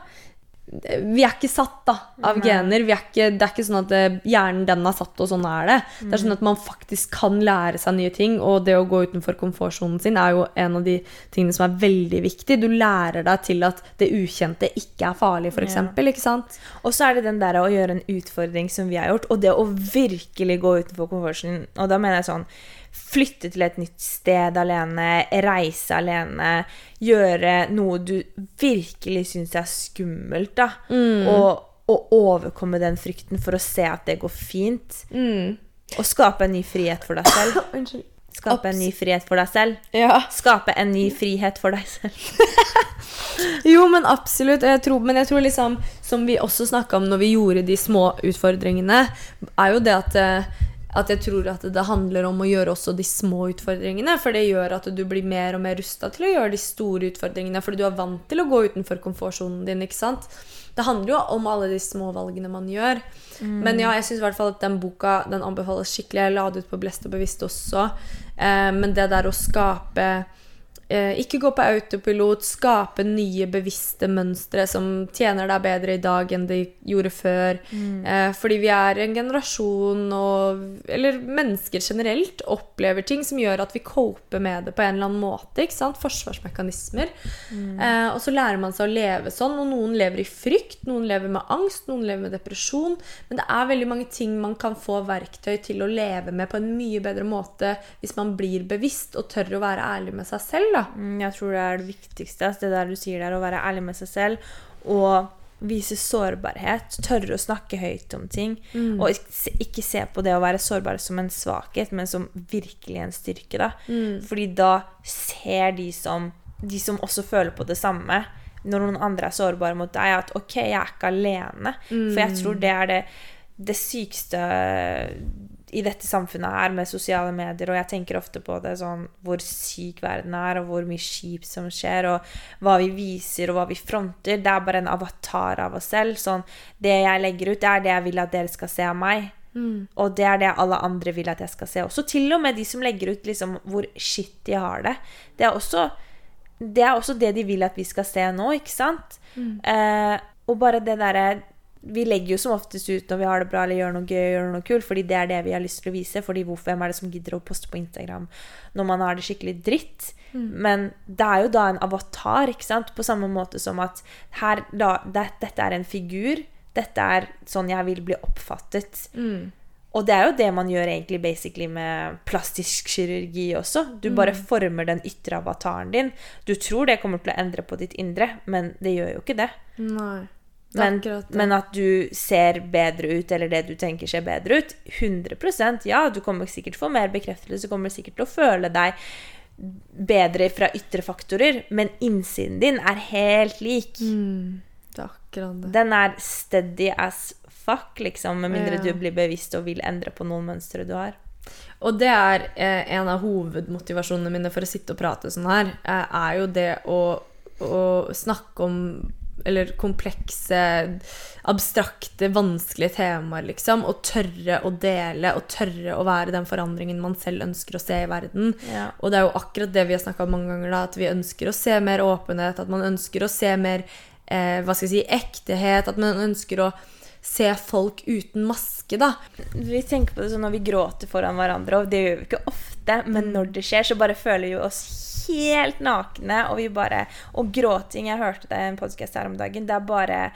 [SPEAKER 1] vi er ikke satt da, av
[SPEAKER 2] Nei.
[SPEAKER 1] gener. Vi er ikke, det er ikke sånn at eh, hjernen den er satt, og sånn er det. Det er sånn at man faktisk kan lære seg nye ting, og det å gå utenfor komfortsonen sin er jo en av de tingene som er veldig viktig. Du lærer deg til at det ukjente ikke er farlig, f.eks. sant?
[SPEAKER 2] Og så er det den der å gjøre en utfordring som vi har gjort, og det å virkelig gå utenfor komfortsonen. Og da mener jeg sånn Flytte til et nytt sted alene, reise alene, gjøre noe du virkelig syns er skummelt, da. Og, og overkomme den frykten for å se at det går fint. Og skape en ny frihet for deg selv. [COUGHS]
[SPEAKER 1] Unnskyld.
[SPEAKER 2] Skape en ny frihet for deg selv.
[SPEAKER 1] Ja.
[SPEAKER 2] Skape en ny frihet for deg selv. [LAUGHS] [LAUGHS]
[SPEAKER 1] Jo, men absolutt. Jeg tror, men jeg tror liksom, som vi også snakka om når vi gjorde de små utfordringene, er jo det at eh, at jeg tror at det handler om å gjøre også de små utfordringene. For det gjør at du blir mer og mer rusta til å gjøre de store utfordringene. Fordi du er vant til å gå utenfor komfortsonen din. ikke sant? Det handler jo om alle de små valgene man gjør. Men ja, jeg syns i hvert fall at den boka den anbefales skikkelig. Jeg la det ut på Blest og bevisst også. Eh, men det der å skape ikke gå på autopilot, skape nye bevisste mønstre som tjener deg bedre i dag enn de gjorde før. Eh, fordi vi er en generasjon og Eller mennesker generelt opplever ting som gjør at vi coper med det på en eller annen måte. ikke sant? Forsvarsmekanismer. Eh, og så lærer man seg å leve sånn. Og noen lever i frykt, noen lever med angst, noen lever med depresjon. Men det er veldig mange ting man kan få verktøy til å leve med på en mye bedre måte hvis man blir bevisst og tør å være ærlig med seg selv. da.
[SPEAKER 2] Mm, Jeg tror det er det viktigste. altså Det der du sier der, å være ærlig med seg selv og vise sårbarhet. Tørre å snakke høyt om ting. Og ikke se- på det å være sårbar som en svakhet, men som virkelig en styrke. da. Fordi da ser de som, de som også føler på det samme, når noen andre er sårbare mot deg, at OK, jeg er ikke alene. For jeg tror det er det, det sykeste i dette samfunnet her med sosiale medier, og jeg tenker ofte på det sånn hvor syk verden er, og hvor mye kjipt som skjer, og hva vi viser, og hva vi fronter. Det er bare en avatar av oss selv. Sånn, det jeg legger ut, det er det jeg vil at dere skal se av meg. Og det er det alle andre vil at jeg skal se også. Til og med de som legger ut liksom hvor shit de har det. Det er også det, er også det de vil at vi skal se nå, ikke sant? Eh, og bare det derre Vi legger jo som oftest ut når vi har det bra eller gjør noe gøy gjør noe kult, fordi det er det vi har lyst til å vise. Fordi hvorfor hvem er det som gidder å poste på Instagram når man har det skikkelig dritt? Men det er jo da en avatar, ikke sant? På samme måte som at her, da, det, dette er en figur. Dette er sånn jeg vil bli oppfattet. Og det er jo det man gjør egentlig basically med plastisk kirurgi også. Du bare former den ytre avataren din. Du tror det kommer til å endre på ditt indre, men det gjør jo ikke det.
[SPEAKER 1] Nei.
[SPEAKER 2] Men, men at du ser bedre ut, eller det du tenker ser bedre ut 100% Ja, du kommer sikkert få mer bekreftelse, du kommer sikkert til å føle deg bedre fra ytre faktorer, men innsiden din er helt lik.
[SPEAKER 1] Mm, det er akkurat det.
[SPEAKER 2] Den er steady as fuck, liksom, med mindre
[SPEAKER 1] Ja.
[SPEAKER 2] du blir bevisst og vil endre på noen mønstre du har.
[SPEAKER 1] Og det er eh, en av hovedmotivasjonene mine for å sitte og prate sånn her, eh, er jo det å, å snakke om eller komplekse, abstrakte, vanskelige temaer, liksom. Og tørre å dele, og tørre å være den forandringen man selv ønsker å se i verden.
[SPEAKER 2] Ja.
[SPEAKER 1] Og det er jo akkurat det vi har snakka om mange ganger, da, at vi ønsker å se mer åpenhet, at man ønsker å se mer eh, hva skal jeg si, ektehet, at man ønsker å se folk uten maske, da.
[SPEAKER 2] Vi tenker på det sånn når vi gråter foran hverandre, og det gjør vi ikke ofte, men når det skjer, så bare føler vi oss helt nakne, og vi bare Og gråting, jeg hørte det i en podkast her om dagen, det er bare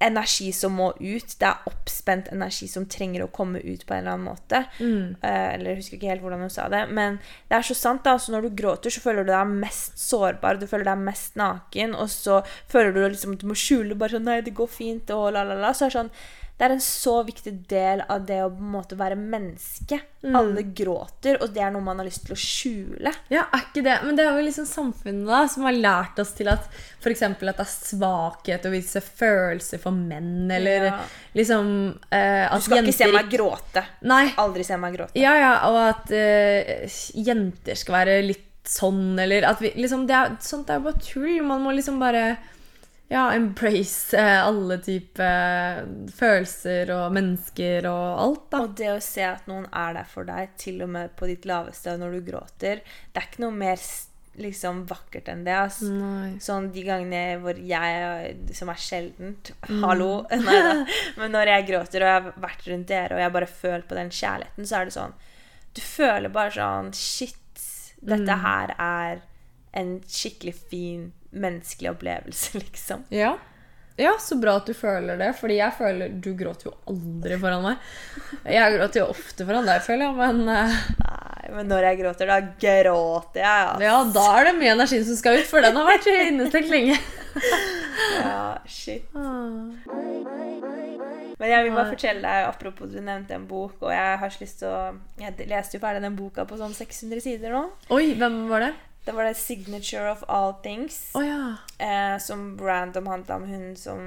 [SPEAKER 2] energi som må ut. Det er oppspent energi som trenger å komme ut på en eller annen måte. Eh, eller jeg husker ikke helt hvordan hun sa det. Men det er så sant. da, altså Når du gråter, så føler du deg mest sårbar. Du føler deg mest naken. Og så føler du liksom at du må skjule bare sånn Nei, det går fint, og la, la, la. Så er det sånn det er en så viktig del av det å på en måte være menneske. Alle gråter, og det er noe man har lyst til å skjule.
[SPEAKER 1] Ja, er ikke det Men det er jo liksom samfunnet da som har lært oss til at f.eks. at det er svakhet å vise følelser for menn, eller
[SPEAKER 2] Ja.
[SPEAKER 1] liksom eh,
[SPEAKER 2] Du
[SPEAKER 1] skal
[SPEAKER 2] skal ikke se meg gråte.
[SPEAKER 1] Nei.
[SPEAKER 2] Aldri se meg gråte.
[SPEAKER 1] Ja, ja, og at eh, jenter skal være litt sånn, eller at vi liksom det er, Sånt er jo bare tull. Man må liksom bare ja, embrace eh, alle typer følelser og mennesker og alt, da.
[SPEAKER 2] Og det å se at noen er der for deg, til og med på ditt laveste når du gråter, det er ikke noe mer liksom vakkert enn det.
[SPEAKER 1] Altså.
[SPEAKER 2] Sånn de gangene hvor jeg, som er sjeldent Hallo! [LAUGHS] [LAUGHS] Nei da. Men når jeg gråter, og jeg har vært rundt dere, og jeg bare føler på den kjærligheten, så er det sånn Du føler bare sånn Shit, dette her er en skikkelig fin menneskelig opplevelse, [LAUGHS] liksom.
[SPEAKER 1] Ja. ja, så bra at du føler det, fordi jeg føler Du gråter jo aldri foran meg. Jeg gråter jo ofte foran deg, føler jeg, men uh...
[SPEAKER 2] Nei, men når jeg gråter, da gråter jeg. ass.
[SPEAKER 1] ja, da er det mye energi som skal ut, for den har vært [LAUGHS] innestengt lenge.
[SPEAKER 2] Ja, shit. Men jeg vil bare fortelle deg, apropos du nevnte en bok, og jeg har så lyst til å Jeg leste jo ferdig den boka på sånn 600 sider nå.
[SPEAKER 1] Oi, hvem var det?
[SPEAKER 2] Det var det 'Signature of All Things',
[SPEAKER 1] oh, ja.
[SPEAKER 2] eh, som random handla om hun som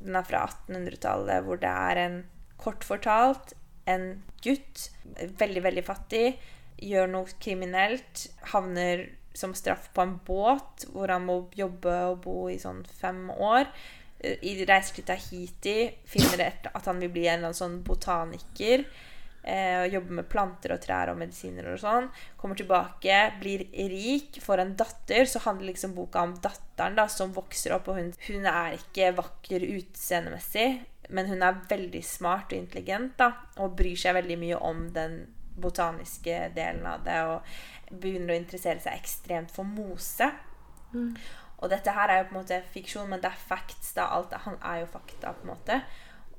[SPEAKER 2] Den er fra 1800-tallet, hvor det er en Kort fortalt en gutt, veldig, veldig fattig, gjør noe kriminelt, havner som straff på en båt hvor han må jobbe og bo i sånn fem år. I reiser til Tahiti, finner at han vil bli en eller annen sånn botaniker. Eh, og jobber med planter og trær og medisiner og sånn. Kommer tilbake, blir rik, får en datter. Så handler liksom boka om datteren da, som vokser opp, og hun, hun er ikke vakker utseendemessig, men hun er veldig smart og intelligent da, og bryr seg veldig mye om den botaniske delen av det, og begynner å interessere seg ekstremt for mose.
[SPEAKER 1] Mm.
[SPEAKER 2] Og dette her er jo på en måte fiksjon, men det er facts. da, alt Han er jo fakta, på en måte.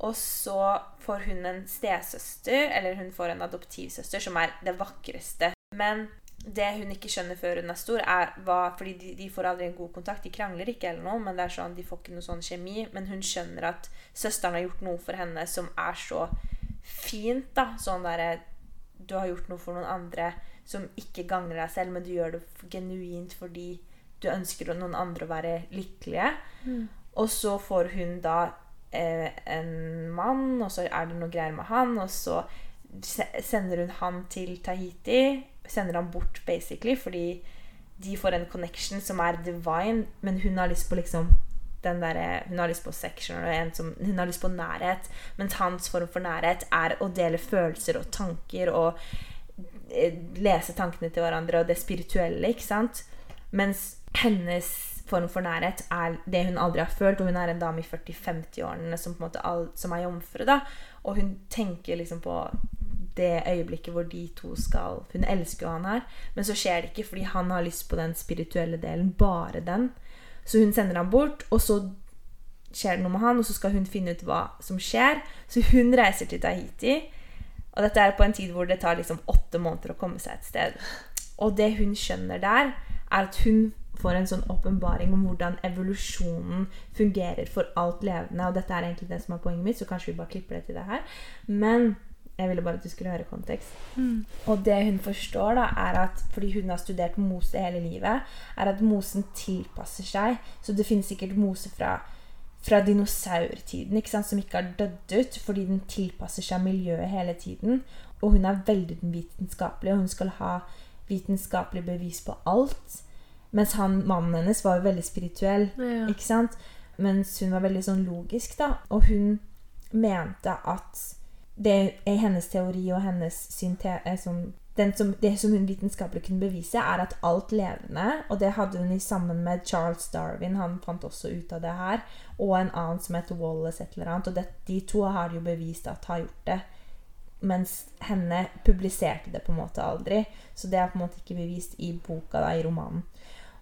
[SPEAKER 2] Og så får hun en stesøster, eller hun får en adoptivsøster, som er det vakreste. Men det hun ikke skjønner før hun er stor, er hva Fordi de, de, får aldri en god kontakt. De krangler ikke eller noe, men det er sånn, de får ikke noe sånn kjemi. Men hun skjønner at søsteren har gjort noe for henne som er så fint, da. Sånn derre Du har gjort noe for noen andre som ikke gagner deg selv, men du gjør det genuint fordi du ønsker noen andre å være lykkelige.
[SPEAKER 1] Mm.
[SPEAKER 2] Og så får hun da en mann, og så er det noe greier med han, og så sender hun han til Tahiti. Sender han bort, basically, fordi de får en connection som er divine, men hun har lyst på liksom den der, Hun har lyst på section, hun har lyst på nærhet. Mens hans form for nærhet er å dele følelser og tanker og eh, lese tankene til hverandre og det spirituelle, ikke sant? Mens hennes form for nærhet er det hun aldri har følt. Og hun er en dame i 40-50-årene som, som er jomfru. da, Og hun tenker liksom på det øyeblikket hvor de to skal Hun elsker jo han her, men så skjer det ikke fordi han har lyst på den spirituelle delen. Bare den. Så hun sender ham bort, og så skjer det noe med han, og så skal hun finne ut hva som skjer. Så hun reiser til Tahiti. Og dette er på en tid hvor det tar liksom åtte måneder å komme seg et sted. Og det hun skjønner der, er at hun får en sånn åpenbaring om hvordan evolusjonen fungerer for alt levende. Og dette er egentlig det som er poenget mitt, så kanskje vi bare klipper det til det her. Men jeg ville bare at du skulle høre kontekst.
[SPEAKER 1] Mm.
[SPEAKER 2] Og det hun forstår, da, er at fordi hun har studert mose hele livet, er at mosen tilpasser seg. Så det finnes sikkert mose fra, fra dinosaurtiden ikke sant, som ikke har dødd ut, fordi den tilpasser seg miljøet hele tiden. Og hun er veldig vitenskapelig, og hun skal ha vitenskapelig bevis på alt. Mens han, mannen hennes var jo veldig spirituell.
[SPEAKER 1] Ja.
[SPEAKER 2] ikke sant? Mens hun var veldig sånn logisk, da. Og hun mente at det er hennes teori og hennes synte... eh, Sånn, den som, det som hun vitenskapelig kunne bevise, er at alt levende Og det hadde hun i sammen med Charles Darwin, han fant også ut av det her. Og en annen som heter Wallace et eller annet. Og det, de to har jo bevist at har gjort det. Mens henne publiserte det på en måte aldri. Så det er på en måte ikke bevist i boka, da, i romanen.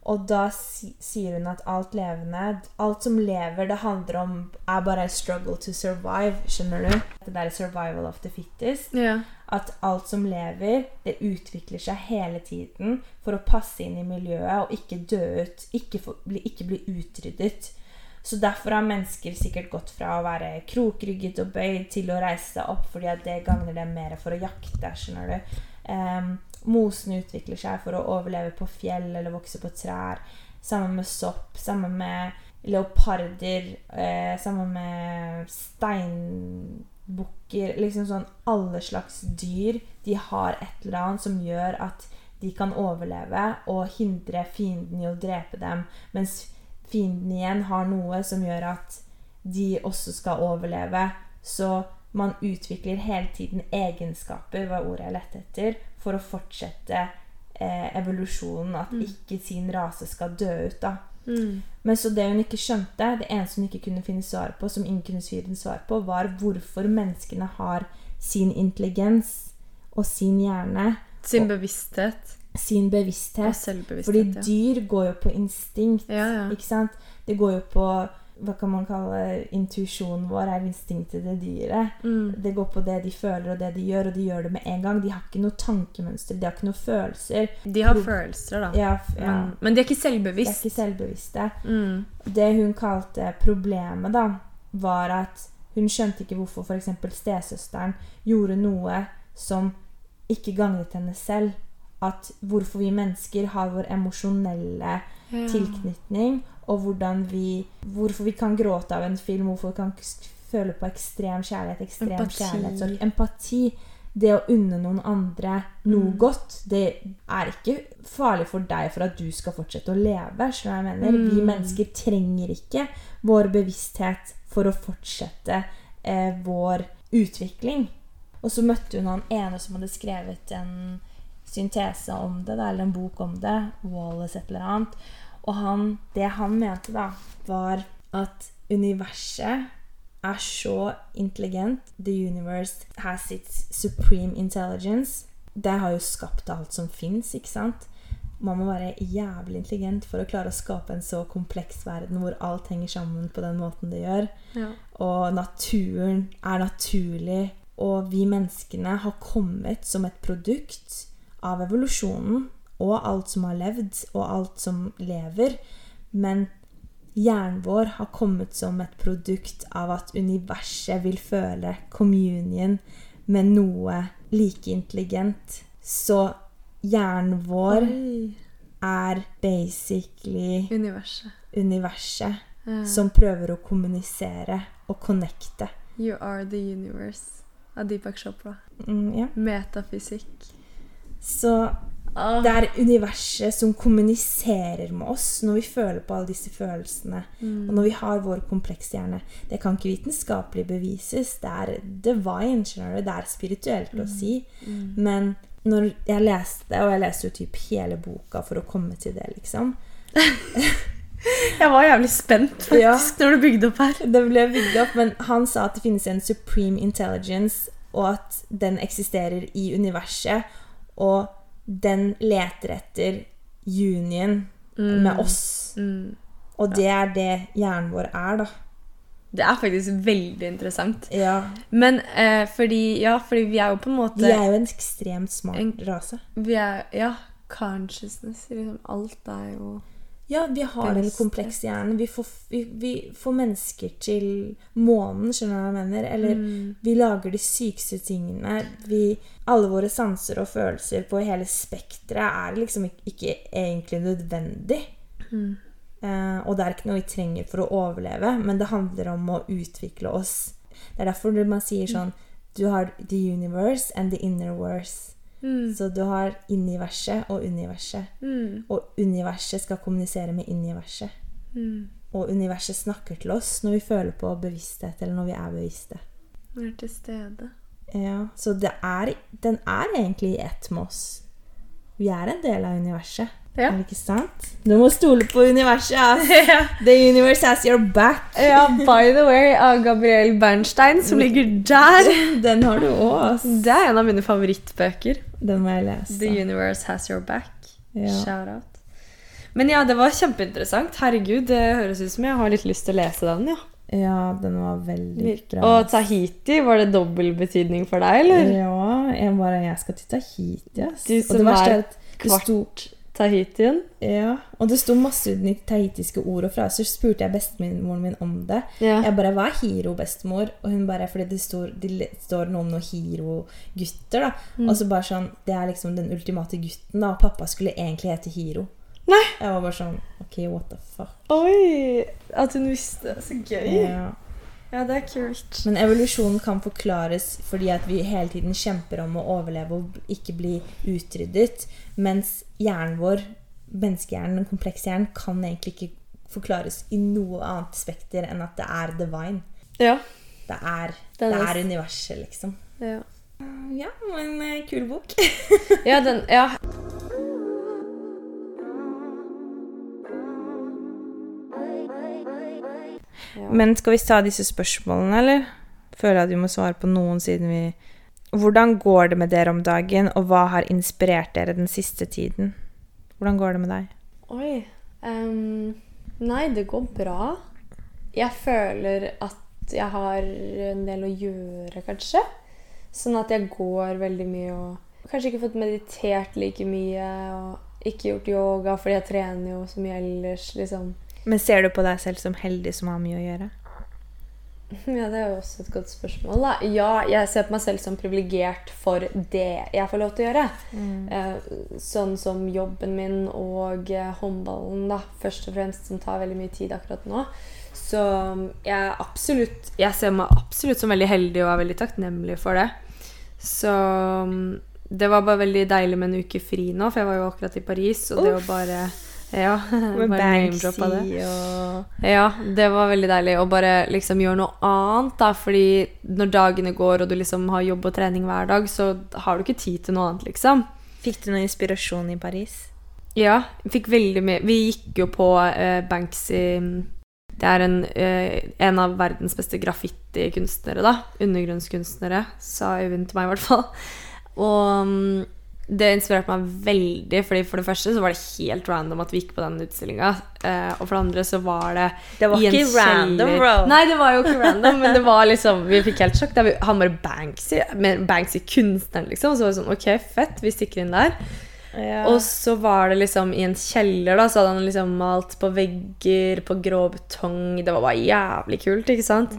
[SPEAKER 2] Og da si, sier hun at alt levende Alt som lever, det handler om er bare a struggle to survive. Skjønner du? Det der er survival of the fittest.
[SPEAKER 1] Ja.
[SPEAKER 2] At alt som lever, det utvikler seg hele tiden for å passe inn i miljøet og ikke dø ut. Ikke, bli, ikke bli utryddet. Så derfor har mennesker sikkert gått fra å være krokrygget og bøyd til å reise seg opp, fordi at det gagner dem mer for å jakte. skjønner du? Em, mosen utvikler seg for å overleve på fjell eller vokse på trær. Sammen med sopp, sammen med leoparder, eh, sammen med steinbukker Liksom sånn alle slags dyr. De har et eller annet som gjør at de kan overleve og hindre fienden i å drepe dem. Mens fienden igjen har noe som gjør at de også skal overleve. Så man utvikler hele tiden egenskaper, var ordet jeg lette etter, for å fortsette eh, evolusjonen. At
[SPEAKER 1] Mm.
[SPEAKER 2] ikke sin rase skal dø ut. da.
[SPEAKER 1] Mm.
[SPEAKER 2] Men så det hun ikke skjønte, det eneste hun ikke kunne finne svar på, som ingen kunne finne svar på, var hvorfor menneskene har sin intelligens og sin hjerne,
[SPEAKER 1] Sin
[SPEAKER 2] Og-
[SPEAKER 1] bevissthet
[SPEAKER 2] sin
[SPEAKER 1] og selvbevissthet.
[SPEAKER 2] Fordi dyr går jo på instinkt.
[SPEAKER 1] Ja, ja.
[SPEAKER 2] Ikke sant? Det går jo på hva kan man kalle intuisjonen vår, er instinktet til dyret.
[SPEAKER 1] Mm.
[SPEAKER 2] Det går på det de føler og det de gjør, og de gjør det med en gang. De har ikke noe tankemønster, de har ikke noe følelser.
[SPEAKER 1] De har
[SPEAKER 2] Pro-
[SPEAKER 1] følelser, da.
[SPEAKER 2] Ja, ja.
[SPEAKER 1] Men, men de er ikke
[SPEAKER 2] De er ikke selvbevisste.
[SPEAKER 1] Mm.
[SPEAKER 2] Det hun kalte problemet, da, var at hun skjønte ikke hvorfor f.eks. stesøsteren gjorde noe som ikke gagnet henne selv. At hvorfor vi mennesker har vår emosjonelle
[SPEAKER 1] Ja.
[SPEAKER 2] tilknytning, og hvordan vi, hvorfor vi kan gråte av en film, hvorfor vi kan føle på ekstrem kjærlighet, ekstrem
[SPEAKER 1] Empati.
[SPEAKER 2] kjærlighetssorg. Empati. Det å unne noen andre noe
[SPEAKER 1] Mm.
[SPEAKER 2] godt, det er ikke farlig for deg for at du skal fortsette å leve. som jeg mener? Vi
[SPEAKER 1] Mm.
[SPEAKER 2] mennesker trenger ikke vår bevissthet for å fortsette eh, vår utvikling. Og så møtte hun han ene som hadde skrevet en syntese om det, eller en bok om det. Wallace et eller annet. Og han, det han mente, da, var at universet er så intelligent. The universe has its supreme intelligence. Det har jo skapt alt som fins, ikke sant? Man må være jævlig intelligent for å klare å skape en så kompleks verden hvor alt henger sammen på den måten det gjør.
[SPEAKER 1] Ja.
[SPEAKER 2] Og naturen er naturlig. Og vi menneskene har kommet som et produkt av evolusjonen og alt som har levd, og alt som lever. Men hjernen vår har kommet som et produkt av at universet vil føle communion med noe like intelligent. Så hjernen vår
[SPEAKER 1] Oi.
[SPEAKER 2] er basically
[SPEAKER 1] Universet.
[SPEAKER 2] universet
[SPEAKER 1] Ja.
[SPEAKER 2] som prøver å kommunisere og connecte.
[SPEAKER 1] You are the universe av Deepak Chopra.
[SPEAKER 2] Mm, ja.
[SPEAKER 1] Metafysikk.
[SPEAKER 2] Så
[SPEAKER 1] Ah.
[SPEAKER 2] det er universet som kommuniserer med oss når vi føler på alle disse følelsene.
[SPEAKER 1] Mm.
[SPEAKER 2] Og når vi har vår komplekse hjerne. Det kan ikke vitenskapelig bevises. Det er divine, skjønner du. Det er spirituelt å si.
[SPEAKER 1] Mm.
[SPEAKER 2] Men når jeg leste, og jeg leste jo typ hele boka for å komme til det, liksom [LAUGHS]
[SPEAKER 1] Jeg var jævlig spent faktisk
[SPEAKER 2] Ja.
[SPEAKER 1] når du bygde opp her.
[SPEAKER 2] Det ble bygd opp, men han sa at det finnes en supreme intelligence, og at den eksisterer i universet, og den leter etter union med oss.
[SPEAKER 1] Mm.
[SPEAKER 2] Og det er det hjernen vår er, da.
[SPEAKER 1] Det er faktisk veldig interessant.
[SPEAKER 2] Ja.
[SPEAKER 1] Men eh, fordi Ja, fordi vi er jo på en måte
[SPEAKER 2] Vi er jo en ekstremt smart
[SPEAKER 1] En-
[SPEAKER 2] rase.
[SPEAKER 1] vi er, Ja, consciousness. Liksom, alt er jo
[SPEAKER 2] Ja, vi har en kompleks hjerne. Vi får, vi, vi får mennesker til månen, skjønner du hva jeg mener? Eller
[SPEAKER 1] Mm.
[SPEAKER 2] vi lager de sykeste tingene. Vi, alle våre sanser og følelser på hele spekteret er liksom ikke, ikke egentlig nødvendig.
[SPEAKER 1] Mm.
[SPEAKER 2] Eh, og det er ikke noe vi trenger for å overleve, men det handler om å utvikle oss. Det er derfor man sier sånn Du har the universe and the inner verse.
[SPEAKER 1] Mm.
[SPEAKER 2] Så du har universet og universet.
[SPEAKER 1] Mm.
[SPEAKER 2] Og universet skal kommunisere med universet.
[SPEAKER 1] Mm.
[SPEAKER 2] Og universet snakker til oss når vi føler på bevissthet, eller når vi er bevisste.
[SPEAKER 1] Er til stede.
[SPEAKER 2] Ja, så det er, den er egentlig i ett med oss. Vi er en del av universet.
[SPEAKER 1] Ja.
[SPEAKER 2] Ikke sant? Du må stole på universet. [LAUGHS]
[SPEAKER 1] ja.
[SPEAKER 2] The universe has your back.
[SPEAKER 1] ja, by the way, av Gabriel Bernstein, som ligger der. [LAUGHS]
[SPEAKER 2] Den har du òg.
[SPEAKER 1] Det er en av mine favorittbøker.
[SPEAKER 2] Den må jeg lese.
[SPEAKER 1] The Universe Has Your Back.
[SPEAKER 2] Ja.
[SPEAKER 1] Shout out. Men ja, det var kjempeinteressant. Herregud, det høres ut som jeg har litt lyst til å lese den. ja.
[SPEAKER 2] ja, den var veldig bra.
[SPEAKER 1] Og Tahiti, var det dobbel betydning for deg, eller?
[SPEAKER 2] Ja, jeg bare Jeg skal til Tahiti, ass.
[SPEAKER 1] Du som er
[SPEAKER 2] det sto
[SPEAKER 1] Kvart Tahitien.
[SPEAKER 2] Ja, og det sto masse tahitiske ord, og fraser. så spurte jeg bestemoren min om det.
[SPEAKER 1] Ja.
[SPEAKER 2] Jeg bare 'Hva er hiro, bestemor?' Og hun bare Fordi det står, det står noe om noen hiro-gutter, da.
[SPEAKER 1] Mm.
[SPEAKER 2] Og så bare sånn Det er liksom den ultimate gutten, da. Og pappa skulle egentlig hete Hiro.
[SPEAKER 1] Nei.
[SPEAKER 2] Jeg var bare sånn Ok, what the fuck.
[SPEAKER 1] Oi! At hun visste. Så gøy.
[SPEAKER 2] Ja.
[SPEAKER 1] Ja, det er kult.
[SPEAKER 2] Men evolusjonen kan forklares fordi at vi hele tiden kjemper om å overleve og ikke bli utryddet. Mens hjernen vår, menneskehjernen, den komplekse hjernen, kan egentlig ikke forklares i noe annet spekter enn at det er divine.
[SPEAKER 1] Ja.
[SPEAKER 2] Det er, det
[SPEAKER 1] er-
[SPEAKER 2] er universet, liksom.
[SPEAKER 1] Ja,
[SPEAKER 2] Ja, en eh, kul bok.
[SPEAKER 1] ja den Ja. Ja.
[SPEAKER 2] Men skal vi ta disse spørsmålene, eller? Føler at vi må svare på noen siden vi Hvordan går det med dere om dagen, og hva har inspirert dere den siste tiden? Hvordan går det med deg?
[SPEAKER 1] Oi. Um, nei, det går bra. Jeg føler at jeg har en del å gjøre, kanskje. Sånn at jeg går veldig mye og kanskje ikke fått meditert like mye. Og ikke gjort yoga, fordi jeg trener jo så mye ellers, liksom.
[SPEAKER 2] Men ser du på deg selv som heldig som har mye å gjøre? [LAUGHS]
[SPEAKER 1] Ja, det er jo også et godt spørsmål. Da. Ja, jeg ser på meg selv som privilegert for det jeg får lov til å gjøre. Mm. sånn som jobben min og eh, håndballen, da, først og fremst, som tar veldig mye tid akkurat nå. Så jeg, er absolutt, jeg ser meg absolutt som veldig heldig og er veldig takknemlig for det. Så mm, det var bare veldig deilig med en uke fri nå, for jeg var jo akkurat i Paris, og det å bare Ja, [LAUGHS]
[SPEAKER 2] Med
[SPEAKER 1] Banksy det.
[SPEAKER 2] Og
[SPEAKER 1] Ja, det var veldig deilig å bare liksom gjøre noe annet, da. Fordi når dagene går, og du liksom har jobb og trening hver dag, så har du ikke tid til noe annet, liksom.
[SPEAKER 2] Fikk du noe inspirasjon i Paris?
[SPEAKER 1] Ja, fikk veldig mye Vi gikk jo på uh, Banksy Det er en, uh, en av verdens beste graffitikunstnere, da. Undergrunnskunstnere, sa Øyvind til meg, i hvert fall. Og mm, det inspirerte meg veldig, fordi for det første så var det helt random at vi gikk på den utstillinga. Eh, og for det andre så var det
[SPEAKER 2] Det var ikke random, bro.
[SPEAKER 1] Nei, det var jo ikke random, men det var liksom Vi fikk helt sjokk. Vi, han bare Banksy, Banksy kunstneren, liksom. Så var det sånn Ok, fett, vi stikker inn der.
[SPEAKER 2] Ja.
[SPEAKER 1] Og så var det liksom i en kjeller, da, så hadde han liksom malt på vegger, på grå betong. Det var bare jævlig kult, ikke sant?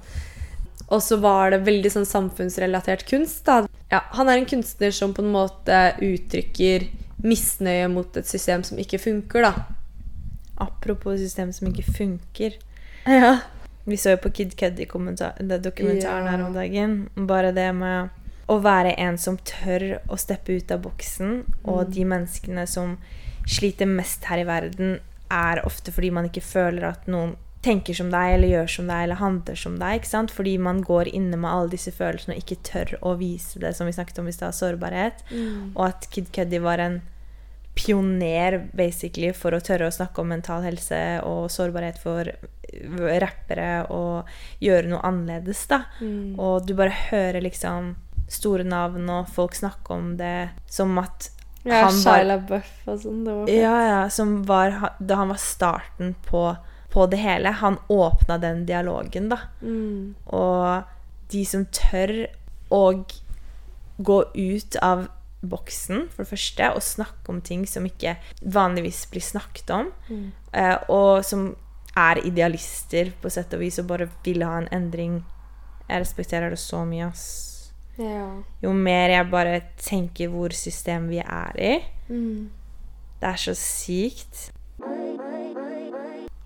[SPEAKER 1] Og så var det veldig sånn samfunnsrelatert kunst, da. Ja, han er en kunstner som på en måte uttrykker misnøye mot et system som ikke funker, da.
[SPEAKER 2] Apropos system som ikke funker.
[SPEAKER 1] Ja.
[SPEAKER 2] Vi så jo på Kid Cuddy-dokumentaren
[SPEAKER 1] Ja.
[SPEAKER 2] her om dagen. Bare det med å være en som tør å steppe ut av boksen. Og
[SPEAKER 1] Mm.
[SPEAKER 2] de menneskene som sliter mest her i verden, er ofte fordi man ikke føler at noen tenker som deg, eller gjør som deg, eller handler som deg. ikke sant? Fordi man går inne med alle disse følelsene og ikke tør å vise det, som vi snakket om i stad, sårbarhet. Og at Kid Cuddy var en pioner basically for å tørre å snakke om mental helse og sårbarhet for rappere og gjøre noe annerledes, da.
[SPEAKER 1] Mm.
[SPEAKER 2] Og du bare hører liksom store navn og folk snakke om det som at
[SPEAKER 1] Ja,
[SPEAKER 2] han var-
[SPEAKER 1] Shia LaBeouf og sånn. Det var fett.
[SPEAKER 2] Ja, ja, som var da han var starten på, på det hele. Han åpna den dialogen, da.
[SPEAKER 1] Mm.
[SPEAKER 2] Og de som tør å gå ut av boksen, for det første, og snakke om ting som ikke vanligvis blir snakket om,
[SPEAKER 1] Mm.
[SPEAKER 2] eh, og som er idealister på sett og vis og bare vil ha en endring. Jeg respekterer det så mye, ass.
[SPEAKER 1] Ja.
[SPEAKER 2] Jo mer jeg bare tenker hvor system vi er i,
[SPEAKER 1] Mm.
[SPEAKER 2] det er så sykt.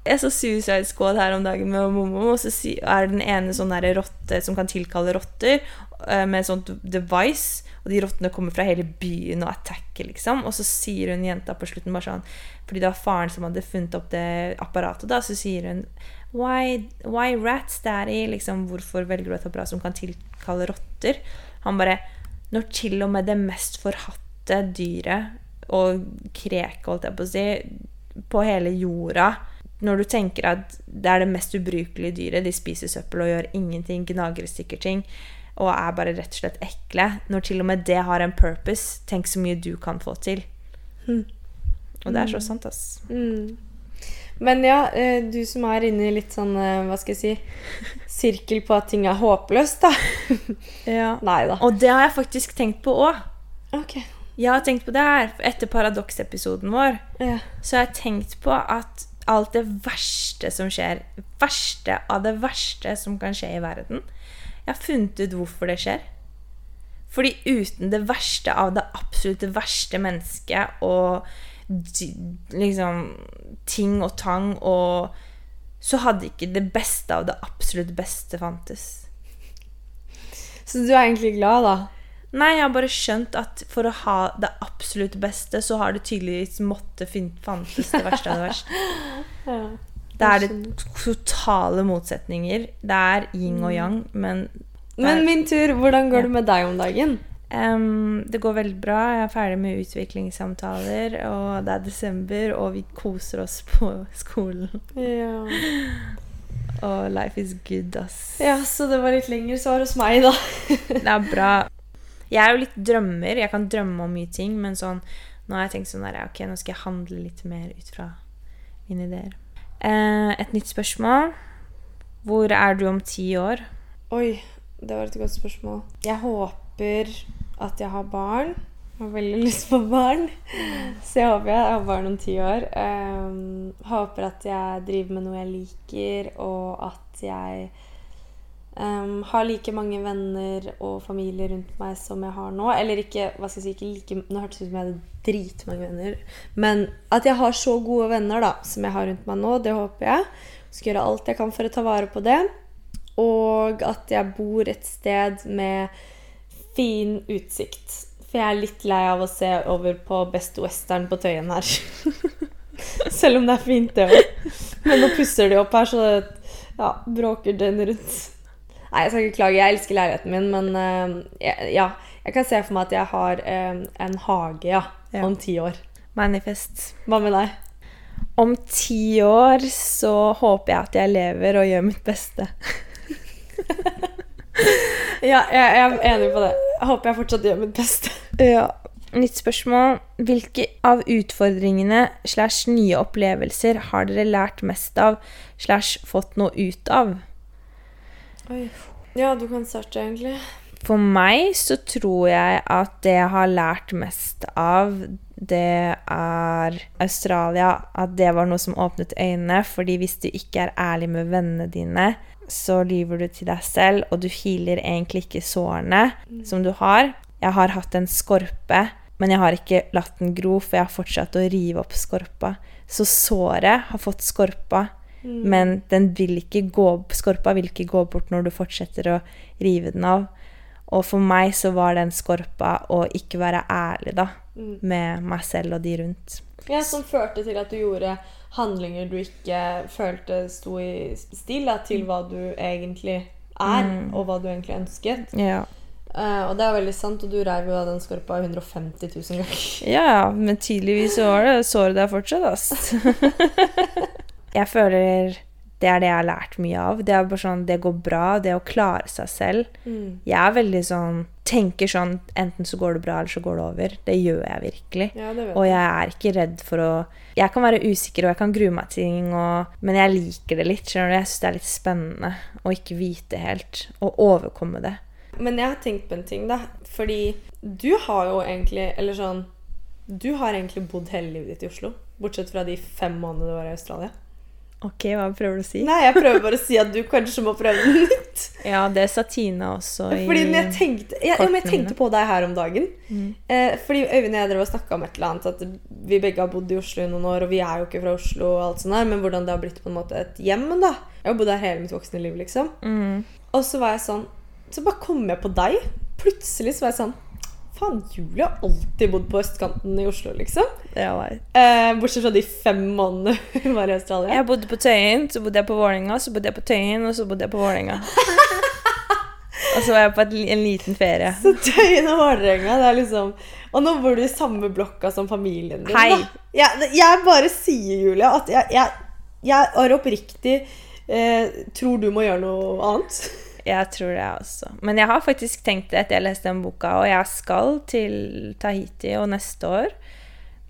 [SPEAKER 2] Jeg så Suicide Squad her om dagen med Momo, og så er den ene sånn der rotte som kan tilkalle rotter eh, med et sånt device, og de rottene kommer fra hele byen og attacker, liksom. Og så sier hun jenta på slutten bare sånn Fordi det var faren som hadde funnet opp det apparatet, da, så sier hun Why, why rats, daddy? Liksom, hvorfor velger du et apparat som kan tilkalle rotter? Han bare Når til og med det mest forhatte dyret og kreket, holdt jeg på å si, på hele jorda Når du tenker at det er det mest ubrukelige dyret, de spiser søppel og gjør ingenting, gnager i stykker ting, og er bare rett og slett ekle Når til og med det har en purpose, tenk så mye du kan få til.
[SPEAKER 1] Mm.
[SPEAKER 2] Og det er så sant, ass.
[SPEAKER 1] Mm. Men ja, eh, du som er inne i litt sånn, eh, hva skal jeg si, [LAUGHS] sirkel på at ting er håpløst, da.
[SPEAKER 2] Ja. [LAUGHS]
[SPEAKER 1] Nei da.
[SPEAKER 2] Og det har jeg faktisk tenkt på òg.
[SPEAKER 1] Okay.
[SPEAKER 2] Jeg har tenkt på det her etter paradoksepisoden vår.
[SPEAKER 1] Ja.
[SPEAKER 2] Så har jeg tenkt på at alt det verste som skjer, verste av det verste som kan skje i verden Jeg har funnet ut hvorfor det skjer. Fordi uten det verste av det absolutt verste mennesket og liksom ting og tang og Så hadde ikke det beste av det absolutt beste fantes.
[SPEAKER 1] Så du er egentlig glad, da?
[SPEAKER 2] Nei, jeg har bare skjønt at for å ha det absolutt beste, så har det tydeligvis måtte fantes det verste av det verste. [LAUGHS]
[SPEAKER 1] Ja.
[SPEAKER 2] Det er det totale motsetninger. Det er yin og yang, men
[SPEAKER 1] Men min tur, hvordan går
[SPEAKER 2] Ja.
[SPEAKER 1] det med deg om dagen?
[SPEAKER 2] Um, det går veldig bra. Jeg er ferdig med utviklingssamtaler, og det er desember, og vi koser oss på skolen.
[SPEAKER 1] Ja.
[SPEAKER 2] Og life is good, ass.
[SPEAKER 1] ja, så det var litt lengre svar hos meg, da.
[SPEAKER 2] Det er bra. Jeg er jo litt drømmer. Jeg kan drømme om mye ting, men sånn Nå har jeg tenkt sånn der, ok, nå skal jeg handle litt mer ut fra mine ideer. Eh, et nytt spørsmål. Hvor er du om ti år?
[SPEAKER 1] Oi, det var et godt spørsmål. Jeg håper at jeg har barn. Jeg har veldig lyst på barn. Så jeg håper jeg har barn om ti år. Ehm, håper at jeg driver med noe jeg liker, og at jeg ehm, har like mange venner og familie rundt meg som jeg har nå. Eller ikke, hva skal jeg si, ikke like Nå hørtes det ut som jeg hadde dritmange venner. Men at jeg har så gode venner da, som jeg har rundt meg nå, det håper jeg. Skal gjøre alt jeg kan for å ta vare på det. Og at jeg bor et sted med fin utsikt. For jeg er litt lei av å se over på Best Western på Tøyen her. [LAUGHS] Selv om det er fint, det òg. Men nå pusser de opp her, så ja, bråker den rundt. Nei, jeg skal ikke klage. Jeg elsker leiligheten min, men uh, ja. Jeg kan se for meg at jeg har eh, en hage, ja.
[SPEAKER 2] Ja.
[SPEAKER 1] Om ti år.
[SPEAKER 2] Manifest.
[SPEAKER 1] Hva med deg?
[SPEAKER 2] Om ti år så håper jeg at jeg lever og gjør mitt beste. [LAUGHS]
[SPEAKER 1] Ja, jeg, jeg er enig på det. Jeg håper jeg fortsatt gjør mitt beste.
[SPEAKER 2] Ja. Nytt spørsmål. Hvilke av utfordringene slash nye opplevelser har dere lært mest av slash fått noe ut av?
[SPEAKER 1] Oi. Ja, du kan starte, egentlig.
[SPEAKER 2] For meg så tror jeg at det jeg har lært mest av, det er Australia. At det var noe som åpnet øynene. Fordi hvis du ikke er ærlig med vennene dine, så lyver du til deg selv, og du healer egentlig ikke sårene som du har. Jeg har hatt en skorpe, men jeg har ikke latt den gro, for jeg har fortsatt å rive opp skorpa. Så såret har fått skorpa, men den vil ikke gå, skorpa vil ikke gå bort når du fortsetter å rive den av. Og for meg så var den skorpa å ikke være ærlig da,
[SPEAKER 1] Mm.
[SPEAKER 2] med meg selv og de rundt.
[SPEAKER 1] Ja, Som førte til at du gjorde handlinger du ikke følte sto i stil da, til hva du egentlig er, og hva du egentlig ønsket.
[SPEAKER 2] Ja.
[SPEAKER 1] Uh, og det er veldig sant, og du reiv jo av den skorpa 150 000 ganger.
[SPEAKER 2] Ja, men tydeligvis så var det såret der fortsatt, ass. [LAUGHS] jeg føler det er det jeg har lært mye av. Det er bare sånn, det går bra, det å klare seg selv. Jeg er veldig sånn Tenker sånn Enten så går det bra, eller så går det over. Det gjør jeg virkelig.
[SPEAKER 1] Ja, jeg.
[SPEAKER 2] Og
[SPEAKER 1] jeg.
[SPEAKER 2] jeg er ikke redd for å Jeg kan være usikker, og jeg kan grue meg til ting, og, men jeg liker det litt. skjønner du? Jeg syns det er litt spennende å ikke vite helt, og overkomme det.
[SPEAKER 1] Men jeg har tenkt på en ting, da. Fordi du har jo egentlig Eller sånn Du har egentlig bodd hele livet ditt i Oslo. Bortsett fra de fem månedene du var i Australia.
[SPEAKER 2] Ok, hva prøver du å si?
[SPEAKER 1] Nei, jeg prøver bare å si at du kanskje må prøve det nytt. [LAUGHS]
[SPEAKER 2] Ja, det sa Tina også i
[SPEAKER 1] Fordi jeg tenkte, jeg, ja, jeg tenkte på deg her om dagen.
[SPEAKER 2] Mm.
[SPEAKER 1] Eh, fordi Øyvind og jeg drev og snakka om et eller annet, at vi begge har bodd i Oslo i noen år, og vi er jo ikke fra Oslo, og alt sånt der, men hvordan det har blitt på en måte et hjem. da. Jeg har bodd her hele mitt voksne liv, liksom.
[SPEAKER 2] Mm.
[SPEAKER 1] Og så var jeg sånn Så bare kom jeg på deg. Plutselig så var jeg sånn Faen, Julie har alltid bodd på østkanten i Oslo, liksom. Eh, bortsett fra de fem månedene hun var i Australia.
[SPEAKER 2] Jeg bodde på Tøyen, så bodde jeg på Vålerenga, så bodde jeg på Tøyen, og så bodde jeg på Vålerenga. [LAUGHS] og så var jeg på et, en liten ferie.
[SPEAKER 1] Så Tøyen og Vålerenga, det er liksom Og nå bor du i samme blokka som familien din.
[SPEAKER 2] Hei.
[SPEAKER 1] Jeg, jeg bare sier, Julie, at jeg, jeg, jeg er oppriktig eh, tror du må gjøre noe annet.
[SPEAKER 2] Jeg tror det også. Men jeg har faktisk tenkt det etter jeg leste den boka, og jeg skal til Tahiti og neste år.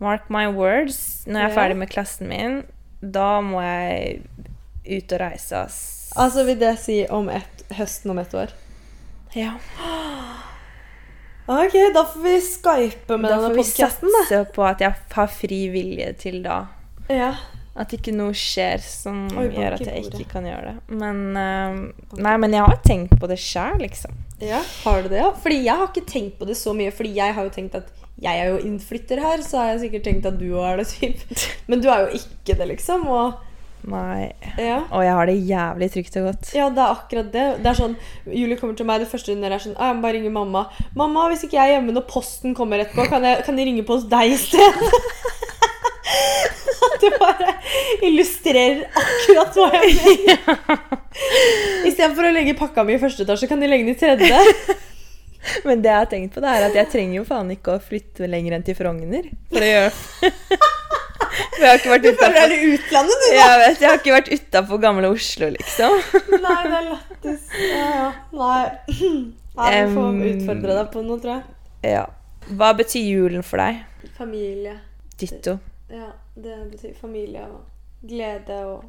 [SPEAKER 2] Mark my words. Når jeg er ferdig med klassen min, da må jeg ut og reise, ass.
[SPEAKER 1] Altså vil det si om et, høsten om et år?
[SPEAKER 2] Ja.
[SPEAKER 1] Ok, da får vi skype med
[SPEAKER 2] Da
[SPEAKER 1] denne
[SPEAKER 2] får vi
[SPEAKER 1] podkasten, da.
[SPEAKER 2] satse på at jeg har fri vilje til da.
[SPEAKER 1] Ja.
[SPEAKER 2] At ikke noe skjer som
[SPEAKER 1] Oi,
[SPEAKER 2] gjør at jeg ikke kan gjøre det. Men uh, Nei, men jeg har tenkt på det sjøl, liksom.
[SPEAKER 1] ja. Har du det, ja? Fordi jeg har ikke tenkt på det så mye, fordi jeg har jo tenkt at jeg er jo innflytter her, så har jeg sikkert tenkt at du òg er det, typ. [LAUGHS] Men du er jo ikke det, liksom. Og
[SPEAKER 2] Nei.
[SPEAKER 1] ja.
[SPEAKER 2] Og jeg har det jævlig trygt og godt.
[SPEAKER 1] Ja, det er akkurat det. Det er sånn, Julie kommer til meg, det første hun gjør, er sånn «Ah, Jeg må bare ringe mamma. 'Mamma, hvis ikke jeg er hjemme når posten kommer etterpå, kan jeg, kan jeg ringe på hos deg i stedet?' [LAUGHS] At det bare illustrerer akkurat hva jeg mener. [LAUGHS] Istedenfor å legge pakka mi i første etasje, kan de legge den i tredje.
[SPEAKER 2] Men det jeg har tenkt på, det er at jeg trenger jo faen ikke å flytte lenger enn til Frogner. For å gjøre For [LAUGHS] jeg har ikke vært
[SPEAKER 1] Du føler utlandet, du, da.
[SPEAKER 2] Jeg vet, jeg har ikke vært utafor gamle Oslo, liksom.
[SPEAKER 1] Nei, det er lættis. Ja, ja. Nei. Nei, du får utfordre deg på noe, tror jeg.
[SPEAKER 2] Ja. Hva betyr julen for deg?
[SPEAKER 1] Familie.
[SPEAKER 2] Ditto.
[SPEAKER 1] Ja, det betyr familie og glede og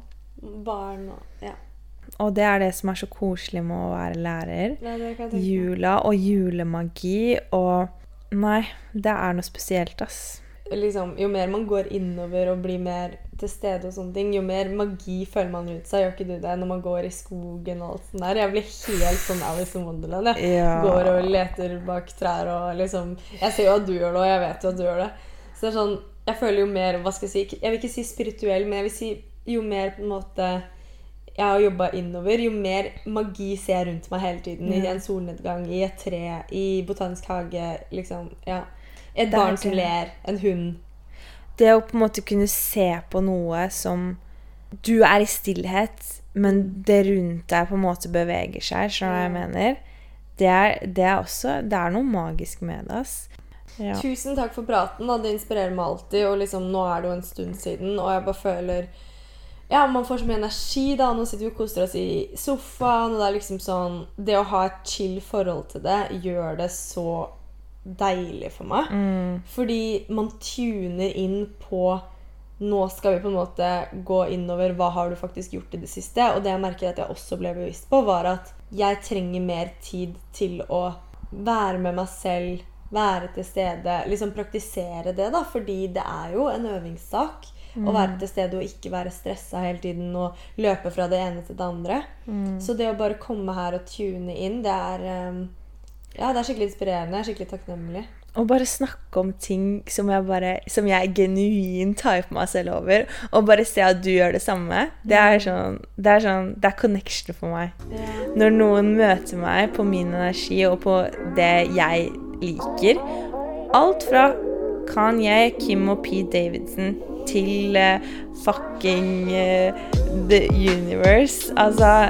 [SPEAKER 1] barn og Ja.
[SPEAKER 2] Og det er det som er så koselig med å være lærer.
[SPEAKER 1] ja.
[SPEAKER 2] Jula og julemagi og Nei, det er noe spesielt, ass.
[SPEAKER 1] Liksom, jo mer man går innover og blir mer til stede, og sånne ting, jo mer magi føler man rundt seg. Gjør ikke du det når man går i skogen og alt sånt der? Jeg blir helt sånn Alice in Wonderland. Jeg.
[SPEAKER 2] Ja.
[SPEAKER 1] Går og leter bak trær og liksom Jeg ser jo at du gjør det, og jeg vet jo at du gjør det. Så det er sånn Jeg føler jo mer Hva skal jeg si Jeg vil ikke si spirituell, men jeg vil si jo mer på en måte jeg har jobba innover, jo mer magi ser jeg rundt meg hele tiden. I en solnedgang, i et tre, i botanisk hage, liksom. Ja. Et barn ikke...
[SPEAKER 2] som
[SPEAKER 1] ler, en hund.
[SPEAKER 2] det å på en måte kunne se på noe som Du er i stillhet, men det rundt deg på en måte beveger seg. Skjønner du hva jeg mener? Det er, det er også Det er noe magisk med det, ass. Ja.
[SPEAKER 1] Tusen takk for praten. Da. Det inspirerer meg alltid. Og liksom, nå er det jo en stund siden, og jeg bare føler Ja, man får så mye energi, da. Nå sitter vi og koser oss i sofaen, og det er liksom sånn Det å ha et chill forhold til det gjør det så deilig for meg.
[SPEAKER 2] Mm.
[SPEAKER 1] Fordi man tuner inn på nå skal vi på en måte gå innover hva har du faktisk gjort i det siste. Og det jeg merker at jeg også ble bevisst på, var at jeg trenger mer tid til å være med meg selv, være til stede. Liksom praktisere det, da. Fordi det er jo en øvingssak. Å være til stede og ikke være stressa hele tiden og løpe fra det ene til det andre. Så det å bare komme her og tune inn, det er um, Ja, det er skikkelig inspirerende. Jeg er skikkelig takknemlig.
[SPEAKER 2] Og bare snakke om ting som jeg, bare, som jeg genuint på meg selv over. Og bare se at du gjør det samme. Det er sånn Det er, sånn, det er connection for meg. Når noen møter meg på min energi og på det jeg liker. Alt fra Kanye, Kim og P. Davidson til uh, fucking uh, The Universe. Altså